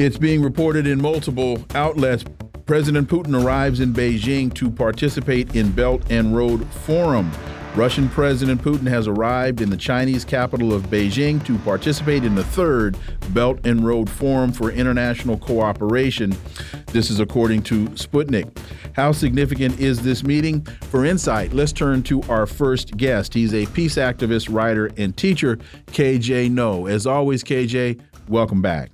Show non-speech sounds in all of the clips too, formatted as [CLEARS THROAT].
It's being reported in multiple outlets. President Putin arrives in Beijing to participate in Belt and Road Forum. Russian President Putin has arrived in the Chinese capital of Beijing to participate in the third Belt and Road Forum for International Cooperation. This is according to Sputnik. How significant is this meeting? For insight, let's turn to our first guest. He's a peace activist, writer, and teacher, KJ Noh. As always, KJ, welcome back.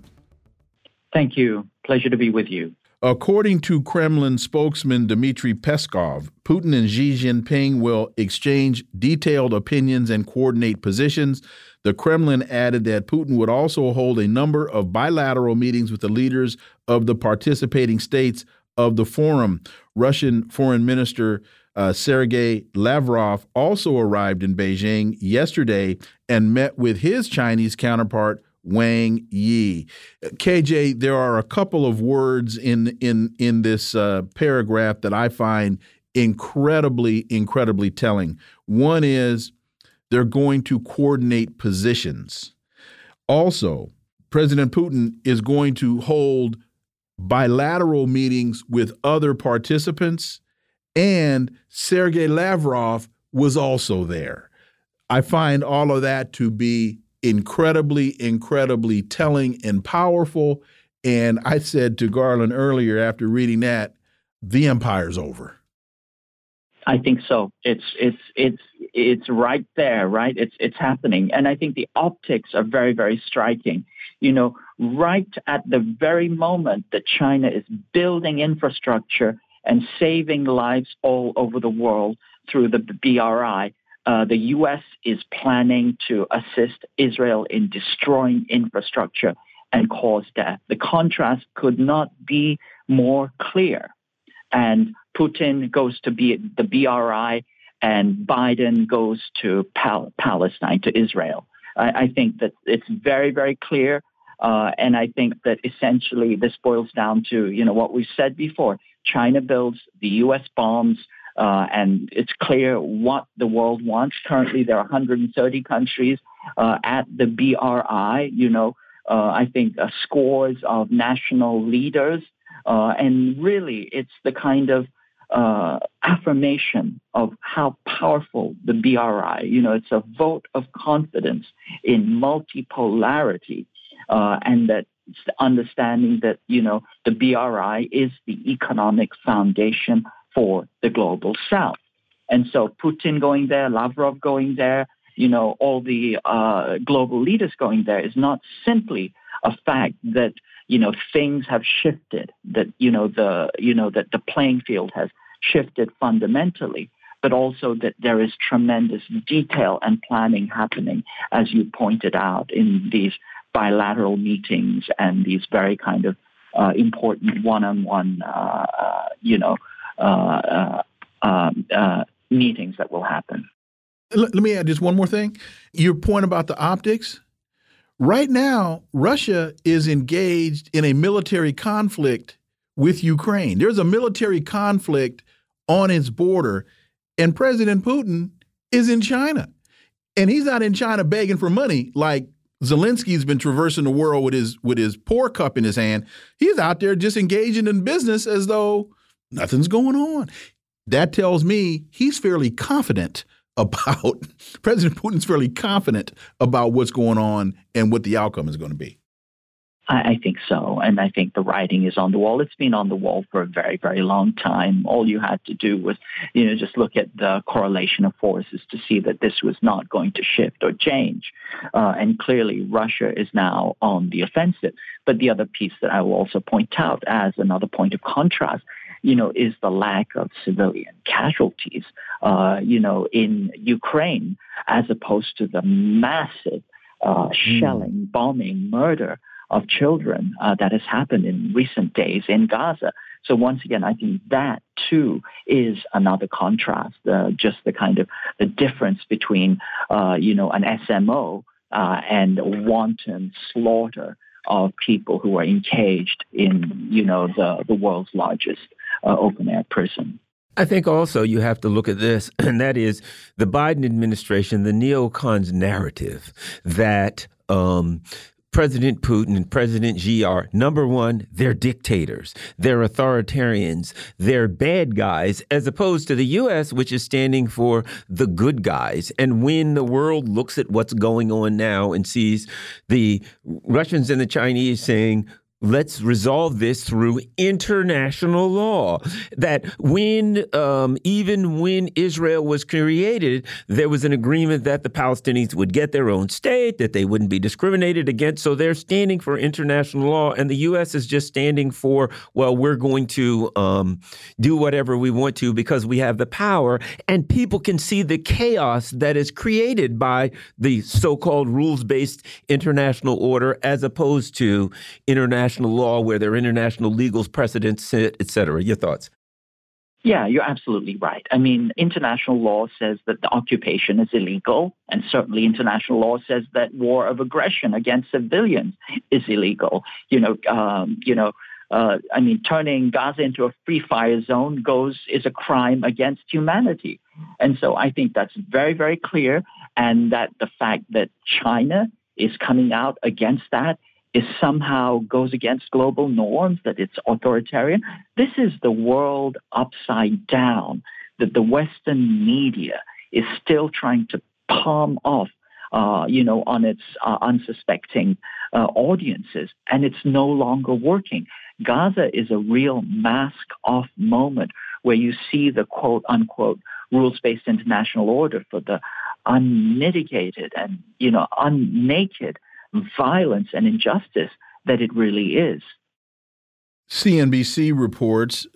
Thank you. Pleasure to be with you. According to Kremlin spokesman Dmitry Peskov, Putin and Xi Jinping will exchange detailed opinions and coordinate positions. The Kremlin added that Putin would also hold a number of bilateral meetings with the leaders of the participating states of the forum. Russian Foreign Minister uh, Sergei Lavrov also arrived in Beijing yesterday and met with his Chinese counterpart Wang Yi. KJ, there are a couple of words in in in this uh, paragraph that I find incredibly incredibly telling. One is they're going to coordinate positions. Also, President Putin is going to hold bilateral meetings with other participants, and Sergei Lavrov was also there. I find all of that to be incredibly, incredibly telling and powerful. And I said to Garland earlier after reading that, the empire's over. I think so. It's it's it's it's right there, right? It's it's happening, and I think the optics are very very striking. You know, right at the very moment that China is building infrastructure and saving lives all over the world through the BRI, uh, the U.S. is planning to assist Israel in destroying infrastructure and cause death. The contrast could not be more clear. And Putin goes to be the BRI, and Biden goes to Pal- Palestine, to Israel. I, I, think that it's very, very clear. Uh, and I think that essentially this boils down to, you know, what we said before. China builds, the U.S. bombs, uh, and it's clear what the world wants. Currently, there are 130 countries uh, at the BRI. You know, uh, I think uh, scores of national leaders, uh, and really, it's the kind of affirmation of how powerful the BRI. You know, it's a vote of confidence in multipolarity, and that understanding that you know the BRI is the economic foundation for the global south. And so Putin going there, Lavrov going there, you know, all the uh, global leaders going there is not simply a fact that, you know, things have shifted, that, you know, the, you know, that the playing field has shifted fundamentally, but also that there is tremendous detail and planning happening, as you pointed out in these bilateral meetings and these very kind of uh, important one-on-one, uh, you know, Uh, uh, um, uh, meetings that will happen. Let me add just one more thing. Your point about the optics. Right now, Russia is engaged in a military conflict with Ukraine. There's a military conflict on its border, and President Putin is in China. And he's not in China begging for money like Zelensky's been traversing the world with his with his pour cup in his hand. He's out there just engaging in business as though Nothing's going on. That tells me he's fairly confident about [LAUGHS] President Putin's fairly confident about what's going on and what the outcome is going to be. I, think so. And I think the writing is on the wall. It's been on the wall for a very, very long time. All you had to do was, you know, just look at the correlation of forces to see that this was not going to shift or change. Uh, and clearly, Russia is now on the offensive. But the other piece that I will also point out as another point of contrast you know, is the lack of civilian casualties, uh, you know, in Ukraine, as opposed to the massive uh, hmm. shelling, bombing, murder of children uh, that has happened in recent days in Gaza. So once again, I think that too is another contrast, uh, just the kind of the difference between, uh, you know, an SMO uh, and wanton slaughter of people who are engaged in, you know, the, the world's largest uh, open air prison. I think also you have to look at this, [CLEARS THROAT] and that is the Biden administration, the neocons narrative that um, President Putin and President Xi are number one, they're dictators, they're authoritarians, they're bad guys, as opposed to the U.S., which is standing for the good guys. And when the world looks at what's going on now and sees the Russians and the Chinese saying, let's resolve this through international law. That when, um, even when Israel was created, there was an agreement that the Palestinians would get their own state, that they wouldn't be discriminated against. So they're standing for international law, and the U.S. is just standing for, well, we're going to um, do whatever we want to because we have the power, and people can see the chaos that is created by the so-called rules-based international order, as opposed to international international law where there are international legal precedents, et cetera. Your thoughts? Yeah, you're absolutely right. I mean, international law says that the occupation is illegal, and certainly international law says that war of aggression against civilians is illegal. You know, um, you know, uh, I mean, turning Gaza into a free fire zone goes is a crime against humanity, and so I think that's very, very clear. And that the fact that China is coming out against that is somehow goes against global norms, that it's authoritarian. This is the world upside down that the Western media is still trying to palm off, uh, you know, on its uh, unsuspecting uh, audiences, and it's no longer working. Gaza is a real mask-off moment where you see the quote unquote rules-based international order for the unmitigated and you know unnaked violence and injustice that it really is. CNBC reports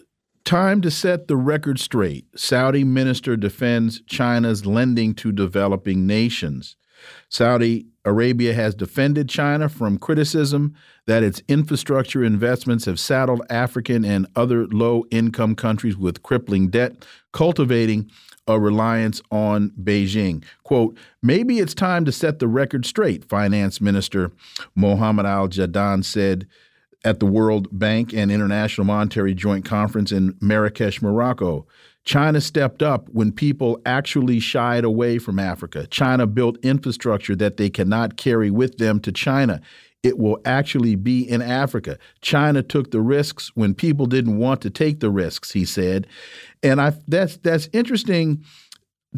time to set the record straight. Saudi minister defends China's lending to developing nations. Saudi Arabia has defended China from criticism that its infrastructure investments have saddled African and other low income countries with crippling debt, cultivating a reliance on Beijing. Quote, maybe it's time to set the record straight, Finance Minister Mohammed Al Jadaan said at the World Bank and International Monetary Joint Conference in Marrakesh, Morocco. China stepped up when people actually shied away from Africa. China built infrastructure that they cannot carry with them to China it will actually be in Africa. China took the risks when people didn't want to take the risks, he said. And I that's that's interesting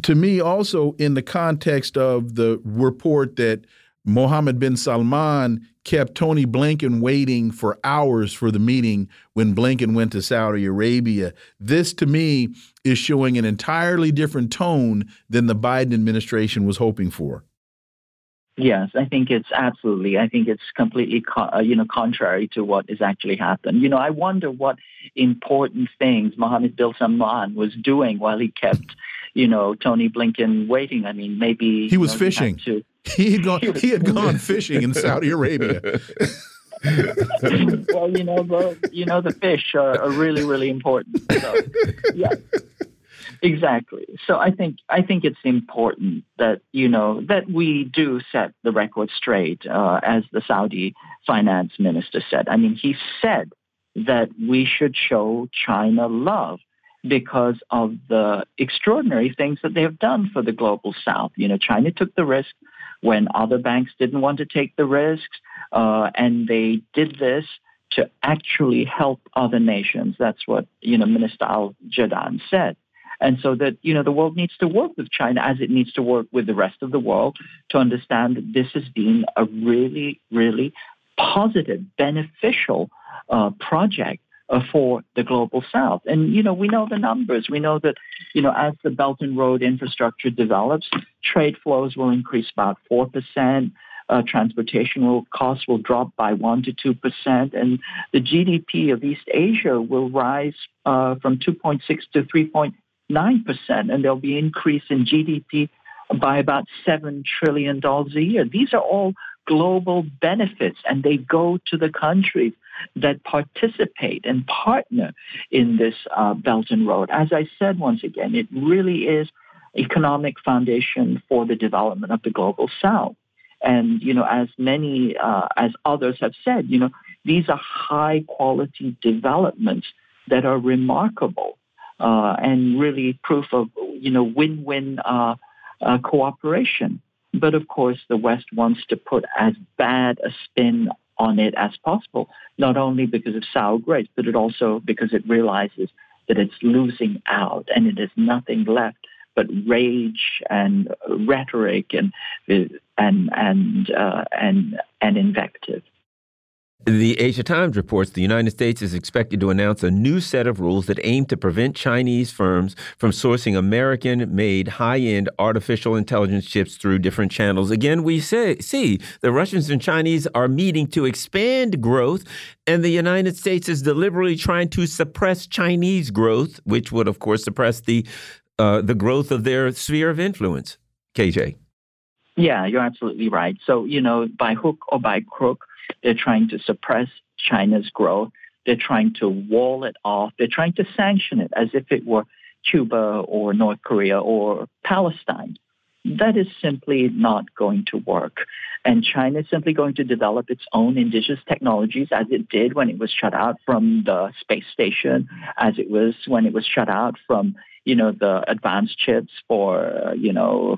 to me also in the context of the report that Mohammed bin Salman kept Tony Blinken waiting for hours for the meeting when Blinken went to Saudi Arabia. This to me is showing an entirely different tone than the Biden administration was hoping for. Yes, I think it's absolutely. I think it's completely, uh, you know, contrary to what has actually happened. You know, I wonder what important things Mohammed bin Salman was doing while he kept, you know, Tony Blinken waiting. I mean, maybe he was know, fishing. He, he had gone. [LAUGHS] he had gone fishing in Saudi Arabia. [LAUGHS] well, you know, the you know the fish are, are really, really important. So, yeah. Exactly. So I think I think it's important that you know that we do set the record straight, uh, as the Saudi finance minister said. I mean, he said that we should show China love because of the extraordinary things that they have done for the global South. You know, China took the risk when other banks didn't want to take the risks, uh, and they did this to actually help other nations. That's what you know Minister Al Jadaan said. And so that, you know, the world needs to work with China as it needs to work with the rest of the world to understand that this has been a really, really positive, beneficial uh, project for the global south. And, you know, we know the numbers. We know that, you know, as the Belt and Road infrastructure develops, trade flows will increase about 4%. Uh, transportation will, costs will drop by 1 to 2%, and the GDP of East Asia will rise uh, from 2.6 to 3.8 9%, and there'll be increase in GDP by about $7 trillion a year. These are all global benefits and they go to the countries that participate and partner in this uh, Belt and Road. As I said once again, it really is economic foundation for the development of the global South. And you know, as many uh, as others have said, you know, these are high quality developments that are remarkable uh, and really proof of you know win-win uh, uh, cooperation. But of course, the West wants to put as bad a spin on it as possible, not only because of sour grapes, but it also because it realizes that it's losing out and it has nothing left but rage and rhetoric and and and uh, and and invective. The Asia Times reports the United States is expected to announce a new set of rules that aim to prevent Chinese firms from sourcing American made high end artificial intelligence chips through different channels. Again, we say, see the Russians and Chinese are meeting to expand growth, and the United States is deliberately trying to suppress Chinese growth, which would, of course, suppress the, uh, the growth of their sphere of influence. KJ. Yeah, you're absolutely right. So, you know, by hook or by crook, they're trying to suppress China's growth. They're trying to wall it off. They're trying to sanction it as if it were Cuba or North Korea or Palestine. That is simply not going to work. And China is simply going to develop its own indigenous technologies as it did when it was shut out from the space station, as it was when it was shut out from, you know, the advanced chips for, you know,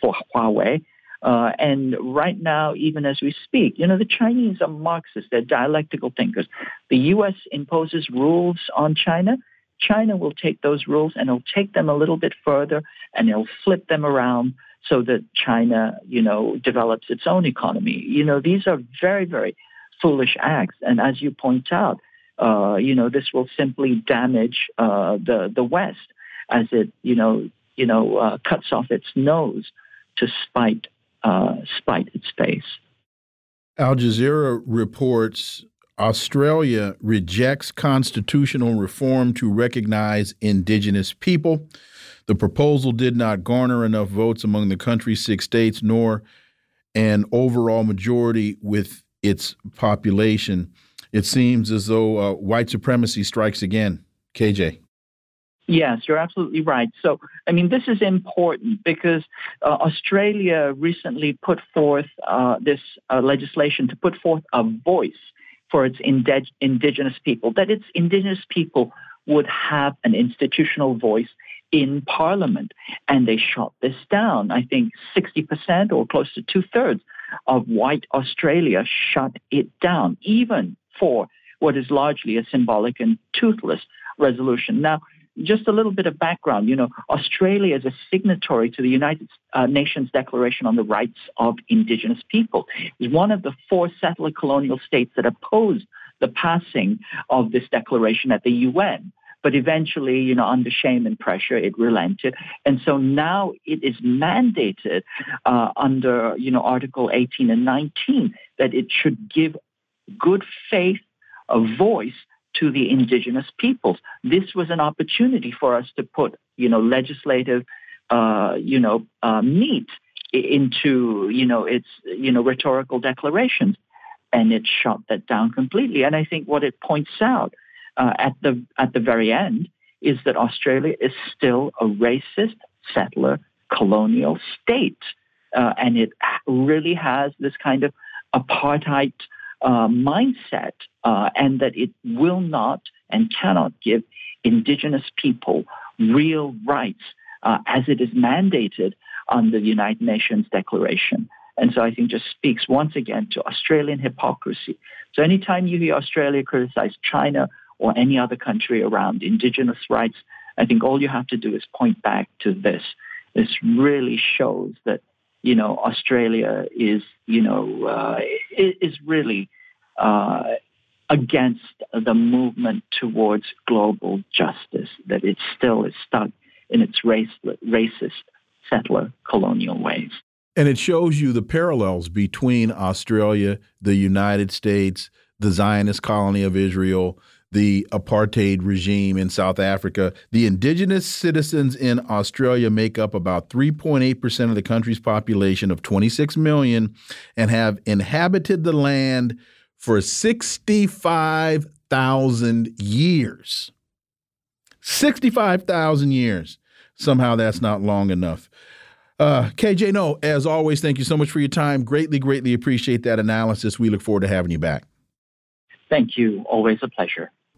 for Huawei. Uh, and right now, even as we speak, you know, the Chinese are Marxists, they're dialectical thinkers. The U.S. imposes rules on China. China will take those rules and it'll take them a little bit further and it'll flip them around so that China, you know, develops its own economy. You know, these are very, very foolish acts. And as you point out, uh, you know, this will simply damage uh, the the West as it, you know, you know, uh, cuts off its nose to spite uh, spite its face. Al Jazeera reports Australia rejects constitutional reform to recognize indigenous people. The proposal did not garner enough votes among the country's six states, nor an overall majority with its population. It seems as though uh, white supremacy strikes again. KJ. Yes, you're absolutely right. So, I mean, this is important because uh, Australia recently put forth uh, this uh, legislation to put forth a voice for its indig- indigenous people, that its indigenous people would have an institutional voice in parliament. And they shot this down. I think 60% or close to two thirds of white Australia shut it down, even for what is largely a symbolic and toothless resolution. Now, just a little bit of background. You know, Australia is a signatory to the United uh, Nations Declaration on the Rights of Indigenous People. It's one of the four settler colonial states that opposed the passing of this declaration at the UN. But eventually, you know, under shame and pressure, it relented. And so now it is mandated uh, under, you know, Article 18 and 19 that it should give good faith a voice to the indigenous peoples. This was an opportunity for us to put, you know, legislative, uh, you know, uh, meat into, you know, its, you know, rhetorical declarations, and it shot that down completely. And I think what it points out uh, at the at the very end is that Australia is still a racist settler colonial state, uh, and it really has this kind of apartheid uh, mindset uh, and that it will not and cannot give indigenous people real rights uh, as it is mandated under the United Nations Declaration. And so I think just speaks once again to Australian hypocrisy. So anytime you hear Australia criticize China or any other country around indigenous rights, I think all you have to do is point back to this. This really shows that you know, Australia is, you know, uh, is really uh, against the movement towards global justice, that it still is stuck in its race, racist settler colonial ways. And it shows you the parallels between Australia, the United States, the Zionist colony of Israel, the apartheid regime in South Africa. The indigenous citizens in Australia make up about 3.8% of the country's population of 26 million and have inhabited the land for 65,000 years. 65,000 years. Somehow that's not long enough. Uh, KJ, Noh, as always, thank you so much for your time. Greatly, greatly appreciate that analysis. We look forward to having you back. Thank you. Always a pleasure.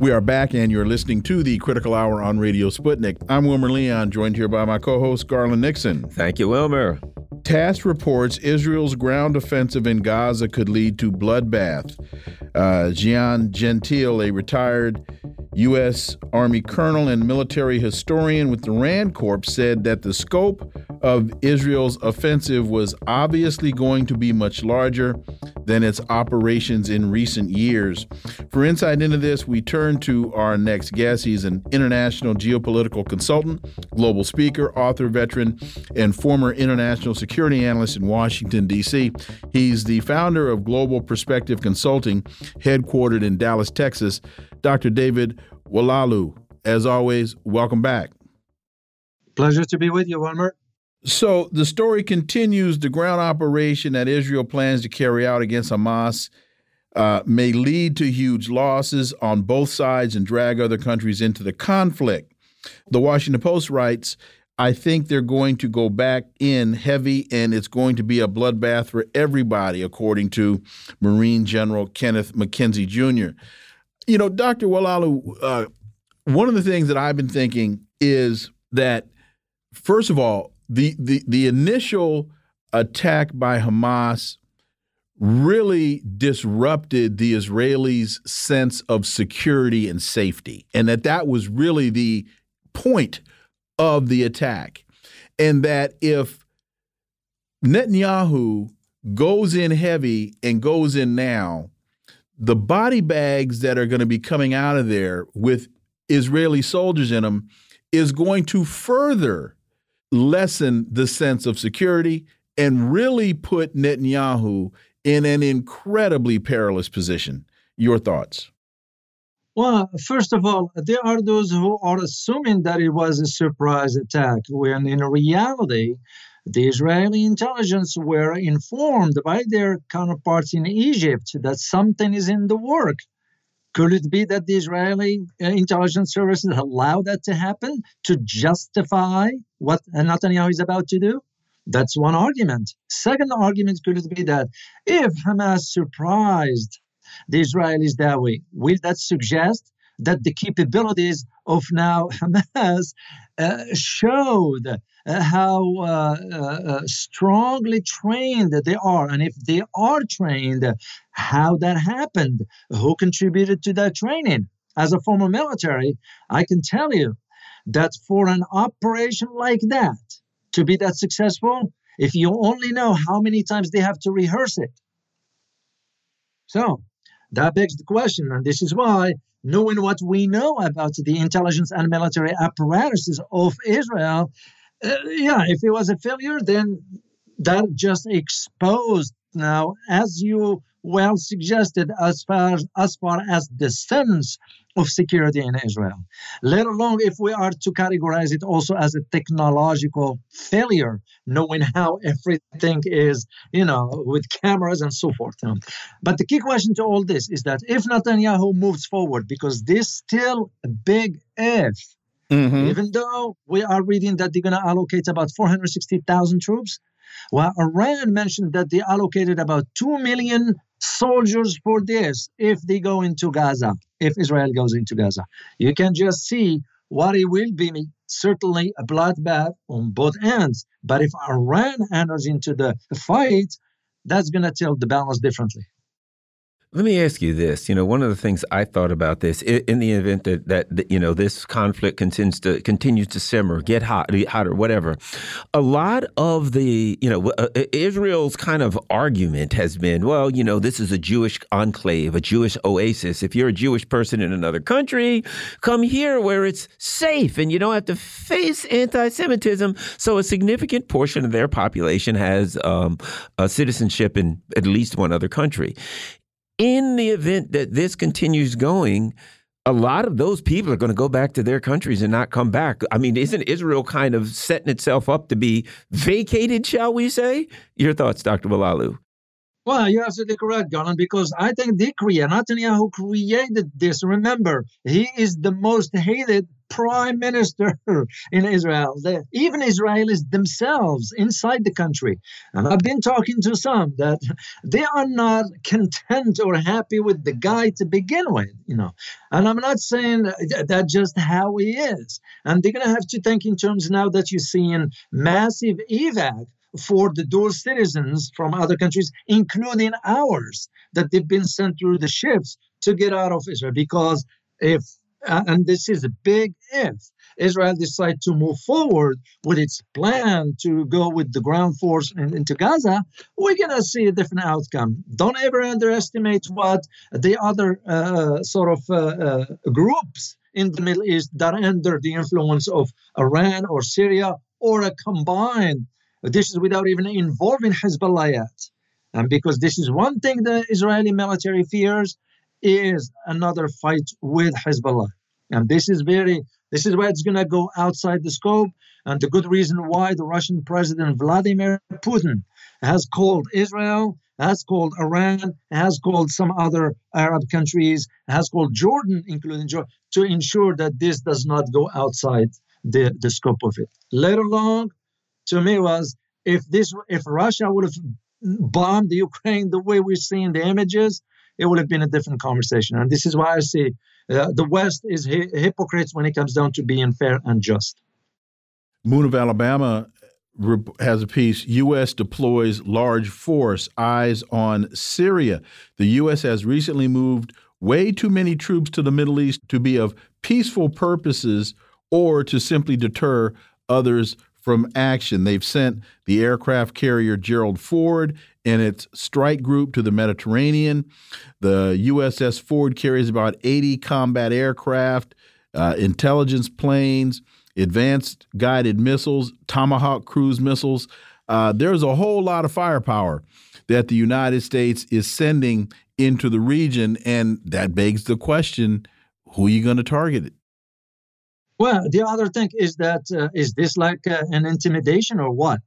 We are back, and you're listening to the Critical Hour on Radio Sputnik. I'm Wilmer Leon, joined here by my co host, Garland Nixon. Thank you, Wilmer. TASS reports Israel's ground offensive in Gaza could lead to bloodbath. Uh, Gian Gentile, a retired U.S. Army colonel and military historian with the RAND Corps, said that the scope of Israel's offensive was obviously going to be much larger than its operations in recent years. For insight into this, we turn to our next guest. He's an international geopolitical consultant, global speaker, author, veteran, and former international security analyst in Washington, D.C. He's the founder of Global Perspective Consulting, headquartered in Dallas, Texas. Dr. David Oualaalou, as always, welcome back. Pleasure to be with you, Wilmer. So the story continues. The ground operation that Israel plans to carry out against Hamas uh, may lead to huge losses on both sides and drag other countries into the conflict. The Washington Post writes, I think they're going to go back in heavy and it's going to be a bloodbath for everybody, according to Marine General Kenneth McKenzie Jr. You know, Dr. Oualaalou, uh, one of the things that I've been thinking is that, first of all, the the the initial attack by Hamas really disrupted the Israelis' sense of security and safety, and that that was really the point of the attack, and that if Netanyahu goes in heavy and goes in now, the body bags that are going to be coming out of there with Israeli soldiers in them is going to further lessen the sense of security and really put Netanyahu in an incredibly perilous position. Your thoughts? Well, first of all, there are those who are assuming that it was a surprise attack, when in reality, the Israeli intelligence were informed by their counterparts in Egypt that something is in the work. Could it be that the Israeli uh, intelligence services allow that to happen to justify what Netanyahu is about to do? That's one argument. Second argument could it be that if Hamas surprised the Israelis that way, will that suggest that the capabilities of now [LAUGHS] Hamas uh, showed uh, how uh, uh, strongly trained they are. And if they are trained, how that happened, who contributed to that training. As a former military, I can tell you that for an operation like that to be that successful, if you only know how many times they have to rehearse it. So that begs the question, and this is why knowing what we know about the intelligence and military apparatuses of Israel, uh, yeah, if it was a failure, then that just exposed. Now, as you well suggested, as far as far as the sense of security in Israel, let alone if we are to categorize it also as a technological failure, knowing how everything is, you know, with cameras and so forth. But the key question to all this is that if Netanyahu moves forward, because this still a big if, mm-hmm. even though we are reading that they're going to allocate about 460,000 troops, well, Iran mentioned that they allocated about 2 million soldiers for this if they go into Gaza, if Israel goes into Gaza. You can just see what it will be certainly a bloodbath on both ends. But if Iran enters into the fight, that's going to tilt the balance differently. Let me ask you this. You know, one of the things I thought about this in the event that that you know this conflict continues to continues to simmer, get hot, hotter, whatever. A lot of the you know uh, uh, Israel's kind of argument has been, well, you know, this is a Jewish enclave, a Jewish oasis. If you're a Jewish person in another country, come here where it's safe and you don't have to face anti-Semitism. So a significant portion of their population has um, a citizenship in at least one other country in the event that this continues going, a lot of those people are going to go back to their countries and not come back. I mean, isn't Israel kind of setting itself up to be vacated, shall we say? Your thoughts, Dr. Oualaalou? Well, you're absolutely correct, Garland, because I think the creator, Netanyahu created this. Remember, he is the most hated prime minister [LAUGHS] in Israel. The, even Israelis themselves inside the country. And I've been talking to some that [LAUGHS] they are not content or happy with the guy to begin with, you know. And I'm not saying that just how he is. And they're going to have to think in terms now that you're seeing massive evac for the dual citizens from other countries, including ours, that they've been sent through the ships to get out of Israel. Because if, and this is a big if, Israel decides to move forward with its plan to go with the ground force in, into Gaza, we're going to see a different outcome. Don't ever underestimate what the other uh, sort of uh, uh, groups in the Middle East that are under the influence of Iran or Syria or a combined this is without even involving Hezbollah yet. And because this is one thing the Israeli military fears is another fight with Hezbollah. And this is very, this is why it's going to go outside the scope. And the good reason why the Russian President Vladimir Putin has called Israel, has called Iran, has called some other Arab countries, has called Jordan, including Jordan, to ensure that this does not go outside the, the scope of it. Let alone to me was if this if Russia would have bombed Ukraine the way we're seeing the images, it would have been a different conversation. And this is why I say uh, the West is hi- hypocrites when it comes down to being fair and just. Moon of Alabama has a piece U.S. deploys large force, eyes on Syria. The U.S. has recently moved way too many troops to the Middle East to be of peaceful purposes or to simply deter others from action. They've sent the aircraft carrier Gerald Ford and its strike group to the Mediterranean. The USS Ford carries about 80 combat aircraft, uh, intelligence planes, advanced guided missiles, Tomahawk cruise missiles. Uh, there's a whole lot of firepower that the United States is sending into the region, and that begs the question: Who are you going to target? Well, the other thing is that uh, is this like uh, an intimidation or what?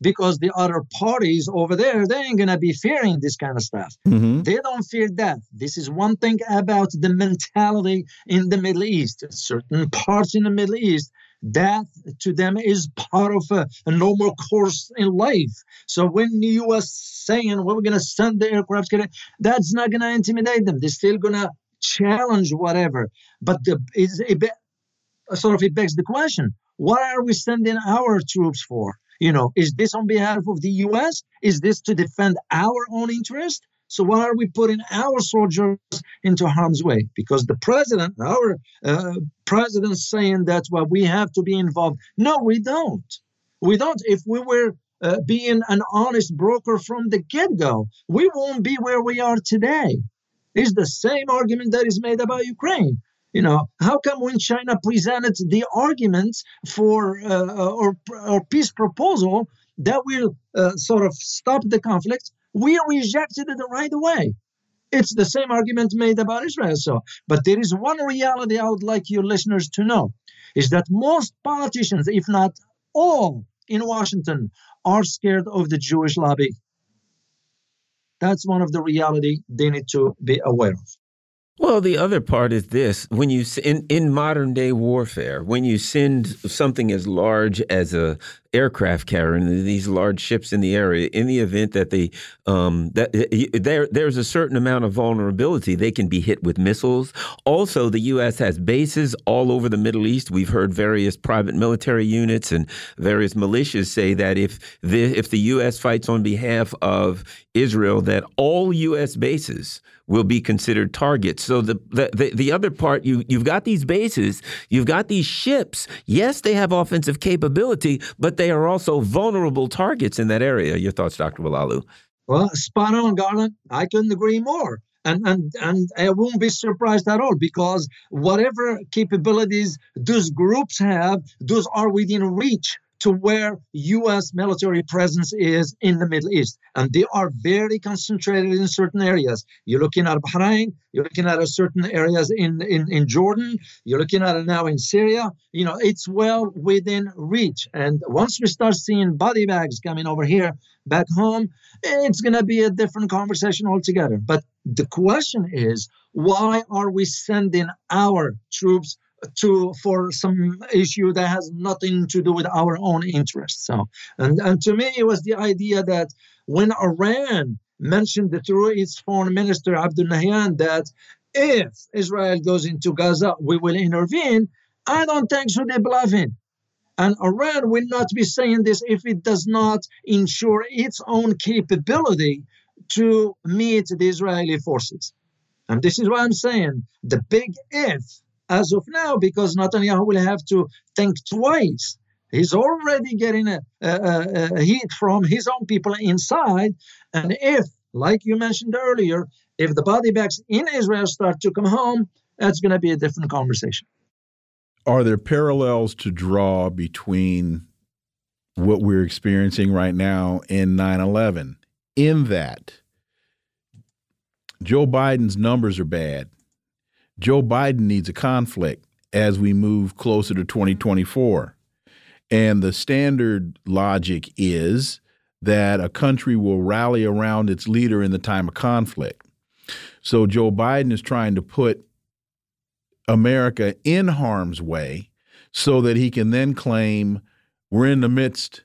Because the other parties over there, they ain't gonna be fearing this kind of stuff. Mm-hmm. They don't fear death. This is one thing about the mentality in the Middle East. Certain parts in the Middle East, death to them is part of a, a normal course in life. So when the U.S. saying well, we're gonna send the aircraft, that's not gonna intimidate them. They're still gonna challenge whatever. But the, it, sort of it begs the question what are we sending our troops for? You know, is this on behalf of the US? Is this to defend our own interest? So why are we putting our soldiers into harm's way? Because the president, our uh, president, saying that well we have to be involved. No, we don't. We don't. If we were uh, being an honest broker from the get-go, we won't be where we are today. It's the same argument that is made about Ukraine. You know, how come when China presented the arguments for uh, or, or peace proposal that will uh, sort of stop the conflict, we rejected it right away. It's the same argument made about Israel. So, but there is one reality I would like your listeners to know is that most politicians, if not all in Washington, are scared of the Jewish lobby. That's one of the reality they need to be aware of. Well, the other part is this: when you in in modern day warfare, when you send something as large as a aircraft carrier and these large ships in the area, in the event that they um, that there there's a certain amount of vulnerability, they can be hit with missiles. Also, the U.S. has bases all over the Middle East. We've heard various private military units and various militias say that if the if the U.S. fights on behalf of Israel, that all U.S. bases will be considered targets. So the, the the, the other part, you you've got these bases, you've got these ships. Yes, they have offensive capability, but they are also vulnerable targets in that area. Your thoughts, Dr. Oualaalou? Well, spot on, Garland. I couldn't agree more. And, and and I won't be surprised at all because whatever capabilities those groups have, those are within reach to where U.S. military presence is in the Middle East. And they are very concentrated in certain areas. You're looking at Bahrain, you're looking at certain areas in, in, in Jordan, you're looking at it now in Syria. You know, it's well within reach. And once we start seeing body bags coming over here back home, it's going to be a different conversation altogether. But the question is, why are we sending our troops to for some issue that has nothing to do with our own interests. So, and, and to me, it was the idea that when Iran mentioned through its foreign minister Abdollahian that if Israel goes into Gaza, we will intervene. I don't think so. They're bluffing. And Iran will not be saying this if it does not ensure its own capability to meet the Israeli forces. And this is what I'm saying. The big if as of now because Netanyahu will have to think twice. He's already getting a, a, a heat from his own people inside. And if, like you mentioned earlier, if the body bags in Israel start to come home, that's going to be a different conversation. Are there parallels to draw between what we're experiencing right now and 9 11? In that, Joe Biden's numbers are bad. Joe Biden needs a conflict as we move closer to 2024. And the standard logic is that a country will rally around its leader in the time of conflict. So Joe Biden is trying to put America in harm's way so that he can then claim we're in the midst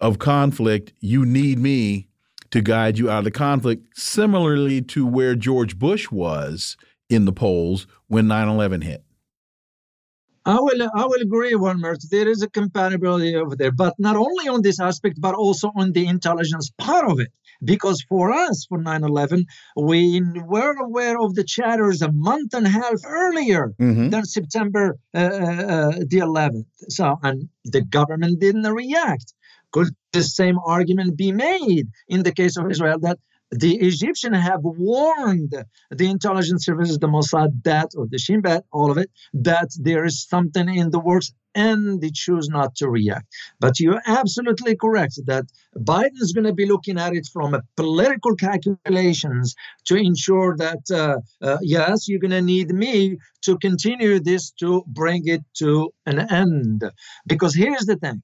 of conflict. You need me to guide you out of the conflict, similarly to where George Bush was in the polls when 9/11 hit. I will I will agree, Wilmer. There is a compatibility over there, but not only on this aspect, but also on the intelligence part of it. Because for us, for 9/11, we were aware of the chatters a month and a half earlier mm-hmm. than September uh, uh, uh the 11th. So, and the government didn't react. Could the same argument be made in the case of Israel that the Egyptians have warned the intelligence services, the Mossad, that or the Shin Bet, all of it, that there is something in the works, and they choose not to react. But you're absolutely correct that Biden is going to be looking at it from a political calculations to ensure that uh, uh, yes, you're going to need me to continue this to bring it to an end. Because here's the thing.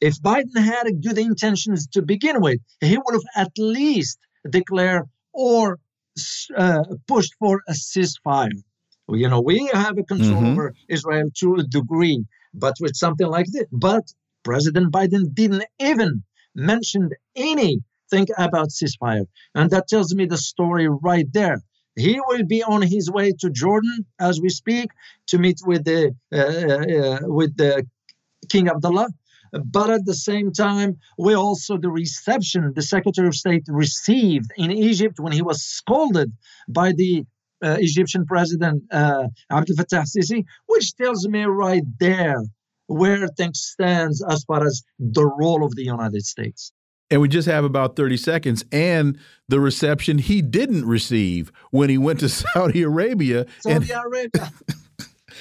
If Biden had good intentions to begin with, he would have at least declare or uh, pushed for a ceasefire. You know, we have a control mm-hmm. over Israel to a degree, but with something like this. But President Biden didn't even mention anything about ceasefire, and that tells me the story right there. He will be on his way to Jordan as we speak to meet with the uh, uh, with the King Abdullah but at the same time, we also the reception the Secretary of State received in Egypt when he was scolded by the uh, Egyptian President uh, Abdel Fattah Sisi, which tells me right there where things stands as far as the role of the United States. And we just have about 30 seconds and the reception he didn't receive when he went to [LAUGHS] Saudi Arabia. Saudi and Arabia. [LAUGHS]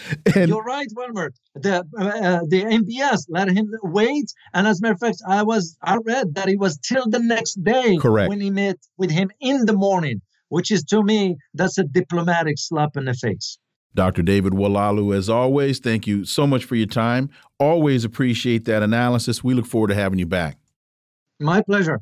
[LAUGHS] And You're right, Wilmer. The uh, the MBS let him wait, and as a matter of fact, I was I read that it was till the next day Correct. when he met with him in the morning, which is to me that's a diplomatic slap in the face. Dr. David Oualaalou, as always, thank you so much for your time. Always appreciate that analysis. We look forward to having you back. My pleasure.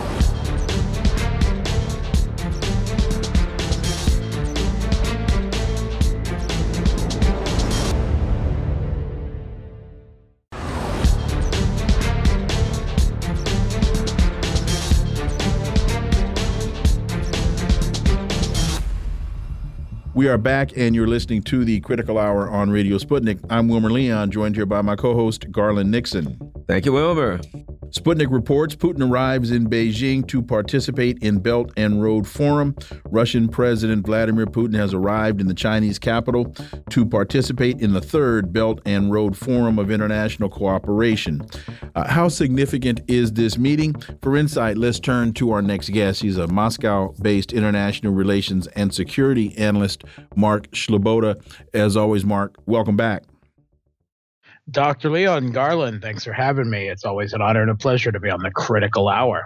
We are back, and you're listening to the Critical Hour on Radio Sputnik. I'm Wilmer Leon, joined here by my co host, Garland Nixon. Thank you, Wilmer. Sputnik reports Putin arrives in Beijing to participate in Belt and Road Forum. Russian President Vladimir Putin has arrived in the Chinese capital to participate in the third Belt and Road Forum of International Cooperation. Uh, how significant is this meeting? For insight, let's turn to our next guest. He's a Moscow based international relations and security analyst Mark Sleboda. As always, Mark, welcome back. Dr. Leon Garland, thanks for having me. It's always an honor and a pleasure to be on the critical hour.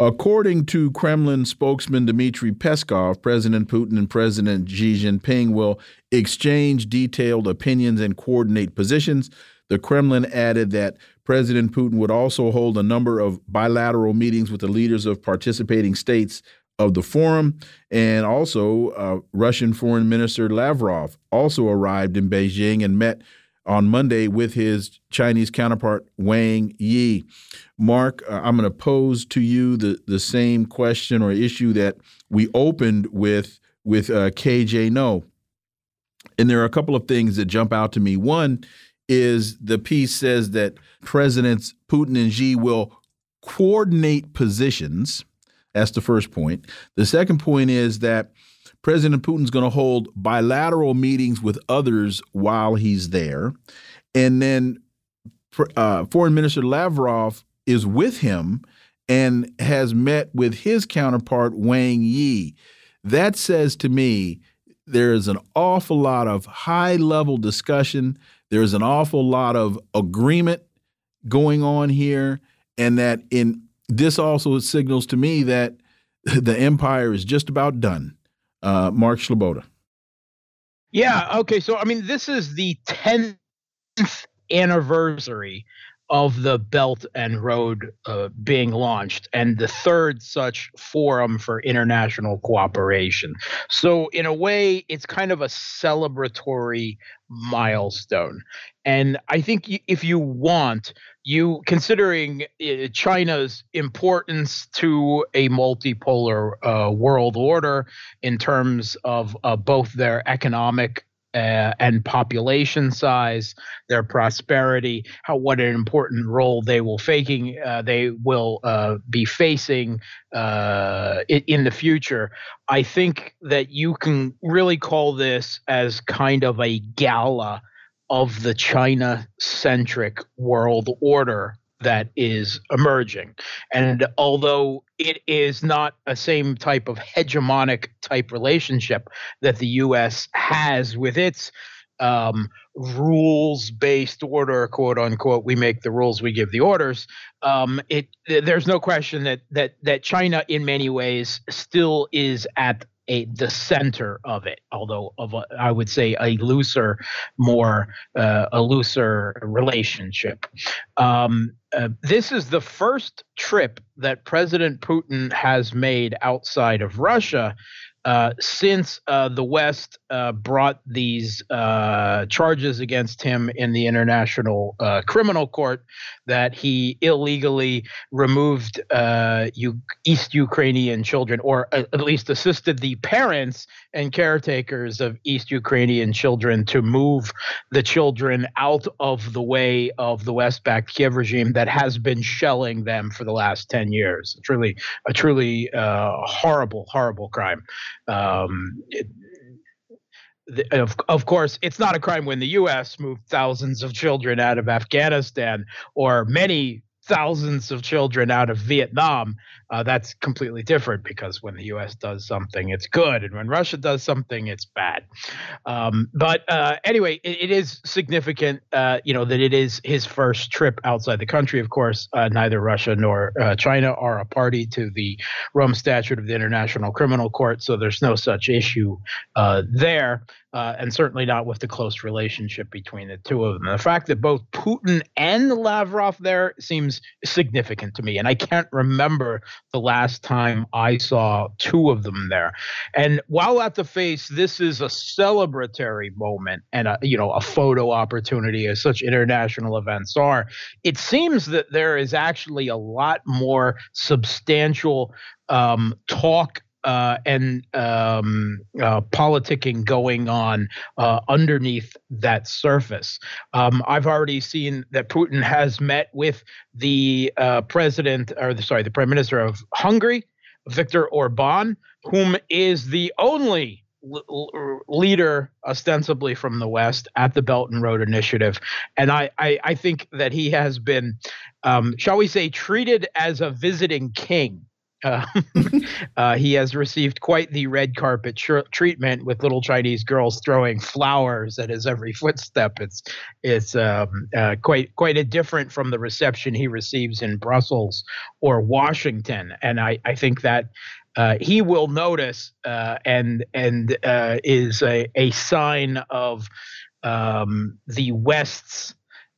According to Kremlin spokesman Dmitry Peskov, President Putin and President Xi Jinping will exchange detailed opinions and coordinate positions. The Kremlin added that President Putin would also hold a number of bilateral meetings with the leaders of participating states of the forum. And also, uh, Russian Foreign Minister Lavrov also arrived in Beijing and met on Monday with his Chinese counterpart Wang Yi. Mark, uh, I'm going to pose to you the the same question or issue that we opened with with uh, KJ Noh. And there are a couple of things that jump out to me. One is the piece says that Presidents Putin and Xi will coordinate positions that's the first point. The second point is that President Putin's going to hold bilateral meetings with others while he's there. And then uh, Foreign Minister Lavrov is with him and has met with his counterpart, Wang Yi. That says to me there is an awful lot of high level discussion, there's an awful lot of agreement going on here, and that in this also signals to me that [LAUGHS] the empire is just about done. Uh, Mark Sleboda. Yeah. Okay. So, I mean, this is the 10th anniversary of the Belt and Road uh, being launched, and the third such forum for international cooperation. So, in a way, it's kind of a celebratory milestone. And I think if you want, you considering uh, China's importance to a multipolar uh, world order in terms of uh, both their economic uh, and population size, their prosperity, how what an important role they will faking uh, they will uh, be facing uh, in, in the future. I think that you can really call this as kind of a gala of the China centric world order that is emerging. And although it is not a same type of hegemonic type relationship that the US has with its um, rules based order, quote unquote, we make the rules, we give the orders. Um, it there's no question that that that China in many ways still is at a the center of it, although of a, I would say a looser, more uh, a looser relationship. Um, uh, this is the first trip that President Putin has made outside of Russia uh, since uh, the West uh, brought these uh, charges against him in the International uh, Criminal Court that he illegally removed U- East Ukrainian children, or at least assisted the parents and caretakers of East Ukrainian children to move the children out of the way of the West backed Kiev regime that has been shelling them for the last 10 years. It's really a truly horrible, horrible crime. Um, it, of, of course, it's not a crime when the U.S. moved thousands of children out of Afghanistan or many thousands of children out of Vietnam, uh, that's completely different because when the U.S. does something, it's good, and when Russia does something, it's bad. Um, but uh, anyway, it, it is significant, uh, you know, that it is his first trip outside the country. Of course, uh, neither Russia nor uh, China are a party to the Rome Statute of the International Criminal Court, so there's no such issue uh, there uh, and certainly not with the close relationship between the two of them. The fact that both Putin and Lavrov there seems significant to me, and I can't remember the last time I saw two of them there. And while at the face, this is a celebratory moment and a you know a photo opportunity, as such international events are. It seems that there is actually a lot more substantial um, talk uh, and um, uh, politicking going on uh, underneath that surface. Um, I've already seen that Putin has met with the uh, president, or the, sorry, the prime minister of Hungary, Viktor Orban, whom is the only leader ostensibly from the west at the belt and road initiative and i i, I think that he has been um, shall we say treated as a visiting king uh, [LAUGHS] uh, he has received quite the red carpet tr- treatment with little Chinese girls throwing flowers at his every footstep. It's it's um, uh, quite quite a different from the reception he receives in Brussels or Washington, and I I think that. Uh, he will notice uh, and and is a, a sign of um, the West's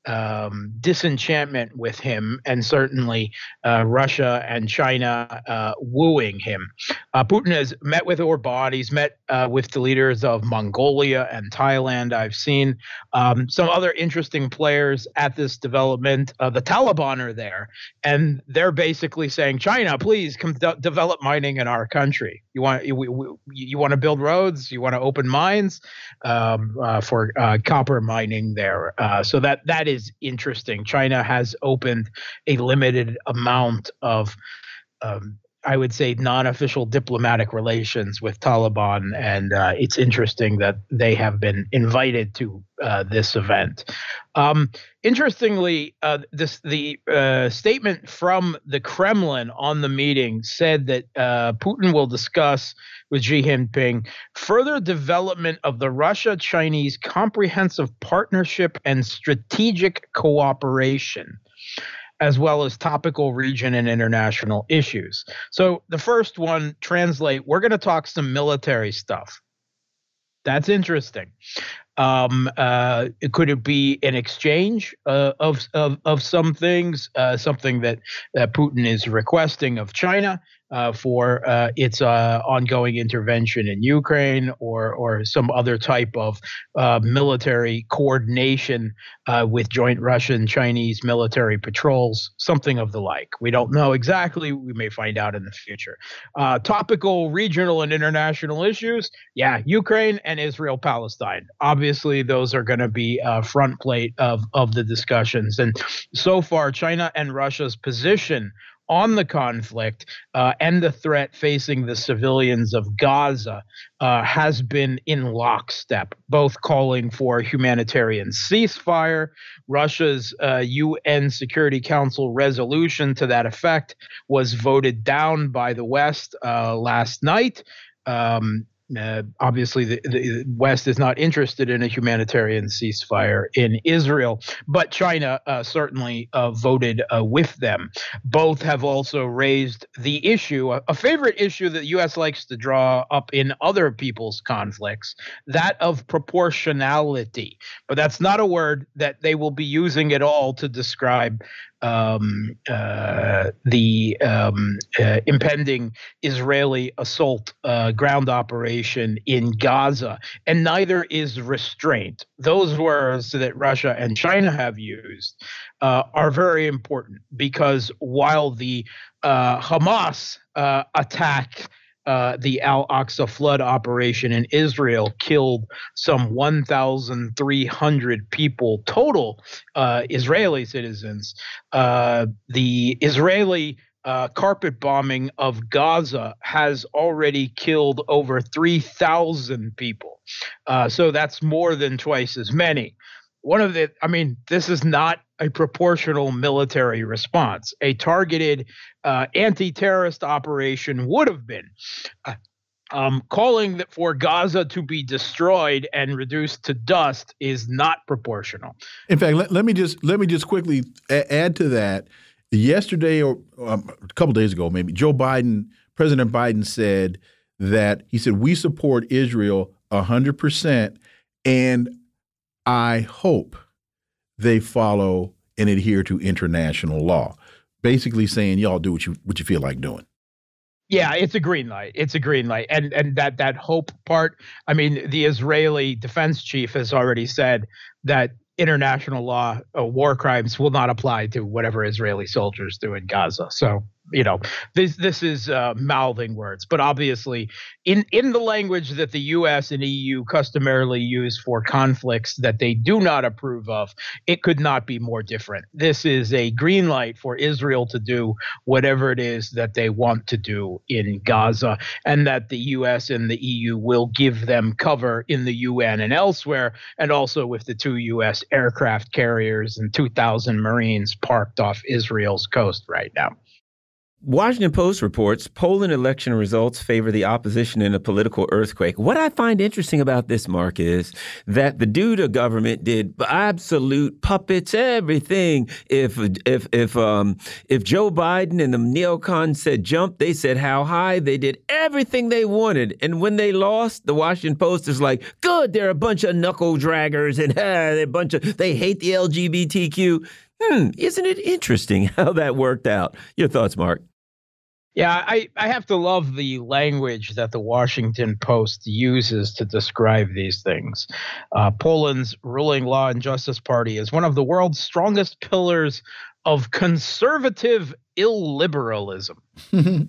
um, disenchantment with him, and certainly uh, Russia and China uh, wooing him. Uh, Putin has met with Orban. He's met uh, with the leaders of Mongolia and Thailand. I've seen um, some other interesting players at this development. Uh, the Taliban are there, and they're basically saying, "China, please come de- develop mining in our country. You want you, you want to build roads. You want to open mines um, uh, for copper mining there. so that that is interesting. China has opened a limited amount of, um, I would say, non-official diplomatic relations with Taliban, and uh, it's interesting that they have been invited to uh, this event. Um, interestingly, uh, this the uh, statement from the Kremlin on the meeting said that uh, Putin will discuss with Xi Jinping further development of the Russia-Chinese Comprehensive Partnership and Strategic Cooperation as well as topical region and international issues. So the first one translate, we're going to talk some military stuff. That's interesting. Um, uh, could it be an exchange uh, of, of of some things, uh, something that Putin is requesting of China? Uh, for uh, its uh, ongoing intervention in Ukraine or or some other type of uh, military coordination uh, with joint Russian Chinese military patrols, something of the like. We don't know exactly. We may find out in the future. Uh, topical, regional, and international issues. Yeah, Ukraine and Israel Palestine. Obviously, those are going to be front plate of of the discussions. And so far, China and Russia's position on the conflict uh, and the threat facing the civilians of Gaza uh, has been in lockstep, both calling for humanitarian ceasefire. Russia's uh, UN Security Council resolution to that effect was voted down by the West uh, last night. Um, uh, obviously, the, the, West is not interested in a humanitarian ceasefire in Israel, but China uh, certainly uh, voted uh, with them. Both have also raised the issue, a, a, favorite issue that the U.S. likes to draw up in other people's conflicts, that of proportionality. But that's not a word that they will be using at all to describe um, uh, the um, uh, impending Israeli assault uh, ground operation in Gaza, and neither is restraint. Those words that Russia and China have used uh, are very important because while the uh, Hamas uh, attack uh, the Al Aqsa flood operation in Israel killed some 1,300 people total, uh, Israeli citizens. Uh, the Israeli uh, carpet bombing of Gaza has already killed over 3,000 people. Uh, so that's more than twice as many. One of the, I mean, this is not a proportional military response. A targeted uh, anti terrorist operation would have been. Uh, um, calling for Gaza to be destroyed and reduced to dust is not proportional. In fact, let, let me just let me just quickly add to that. Yesterday or um, a couple days ago, maybe Joe Biden, President Biden said that he said we support Israel hundred percent, and I hope they follow and adhere to international law. Basically saying y'all do what you what you feel like doing. Yeah, it's a green light. It's a green light. And and that that hope part, I mean, the Israeli defense chief has already said that international law uh, war crimes will not apply to whatever Israeli soldiers do in Gaza. So you know this this is uh, mouthing words but obviously in in the language that the US and EU customarily use for conflicts that they do not approve of it could not be more different. This is a green light for Israel to do whatever it is that they want to do in Gaza and that the US and the EU will give them cover in the UN and elsewhere and also with the two US aircraft carriers and 2000 marines parked off Israel's coast right now Washington Post reports Poland election results favor the opposition in a political earthquake. What I find interesting about this, Mark, is that the Duda government did absolute puppets, everything. If if if um if Joe Biden and the neocons said jump, they said how high. They did everything they wanted, and when they lost, the Washington Post is like, good, they're a bunch of knuckle draggers, and uh, [LAUGHS] they're a bunch of they hate the LGBTQ. Hmm, isn't it interesting [LAUGHS] how that worked out? Your thoughts, Mark? Yeah, I, I have to love the language that the Washington Post uses to describe these things. Uh, Poland's ruling Law and Justice Party is one of the world's strongest pillars of conservative illiberalism. [LAUGHS]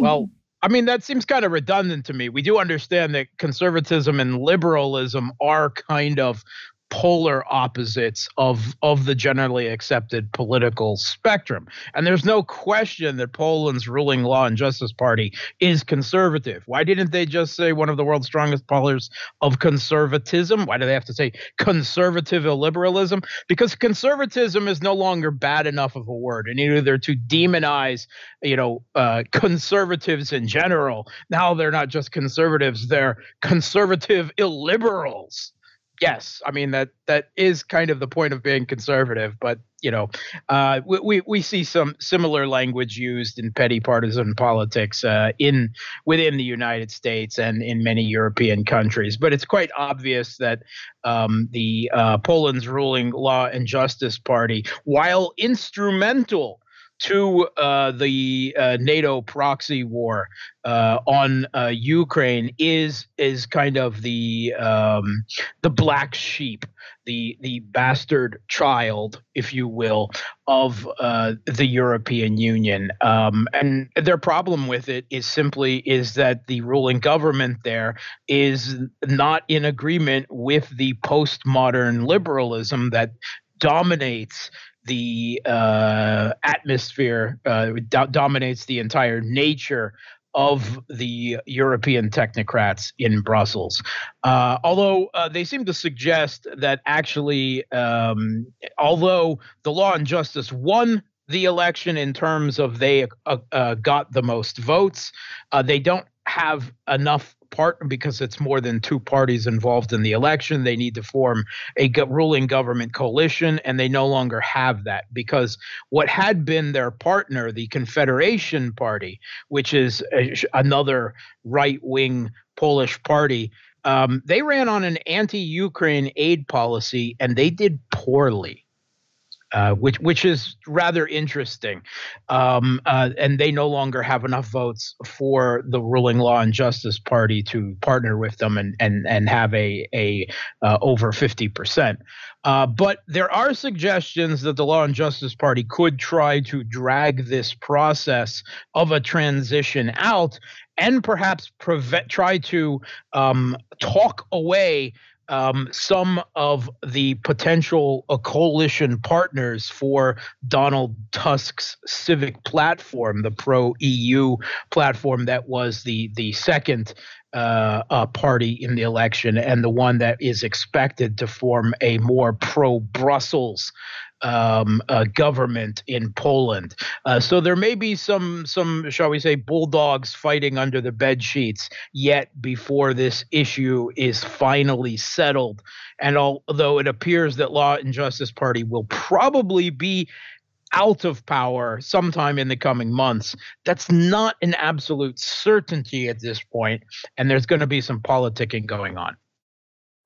well, I mean, that seems kind of redundant to me. We do understand that conservatism and liberalism are kind of polar opposites of of the generally accepted political spectrum. And there's no question that Poland's ruling law and justice party is conservative. Why didn't they just say one of the world's strongest pillars of conservatism? Why do they have to say conservative illiberalism? Because conservatism is no longer bad enough of a word and either to demonize you know uh, conservatives in general. Now they're not just conservatives they're conservative illiberals yes, I mean that that is kind of the point of being conservative. But you know, uh, we, we, see some similar language used in petty partisan politics uh, in within the United States and in many European countries. But it's quite obvious that um, the uh, Poland's ruling Law and Justice Party, while instrumental to uh, the uh, NATO proxy war uh, on uh, Ukraine is is kind of the um, the black sheep, the the bastard child, if you will, of uh, the European Union. Um, and their problem with it is simply is that the ruling government there is not in agreement with the postmodern liberalism that dominates the uh, atmosphere uh, do- dominates the entire nature of the European technocrats in Brussels. Uh, although uh, they seem to suggest that actually, um, although the Law and Justice won the election in terms of they uh, uh got the most votes, uh, they don't have enough part because it's more than two parties involved in the election. They need to form a ruling government coalition, and they no longer have that because what had been their partner, the Confederation Party, which is a, another right wing Polish party, um, they ran on an anti Ukraine aid policy and they did poorly. Uh, which which is rather interesting. Um, uh, and they no longer have enough votes for the ruling Law and Justice Party to partner with them and and and have a a uh, over fifty percent. Uh, but there are suggestions that the Law and Justice Party could try to drag this process of a transition out and perhaps prevent, try to um, talk away um, some of the potential uh, coalition partners for Donald Tusk's civic platform, the pro EU platform that was the the second uh, uh, party in the election and the one that is expected to form a more pro Brussels um, uh, government in Poland. Uh, so there may be some some shall we say bulldogs fighting under the bed sheets yet before this issue is finally settled. And although it appears that Law and Justice Party will probably be out of power sometime in the coming months. That's not an absolute certainty at this point, and there's going to be some politicking going on.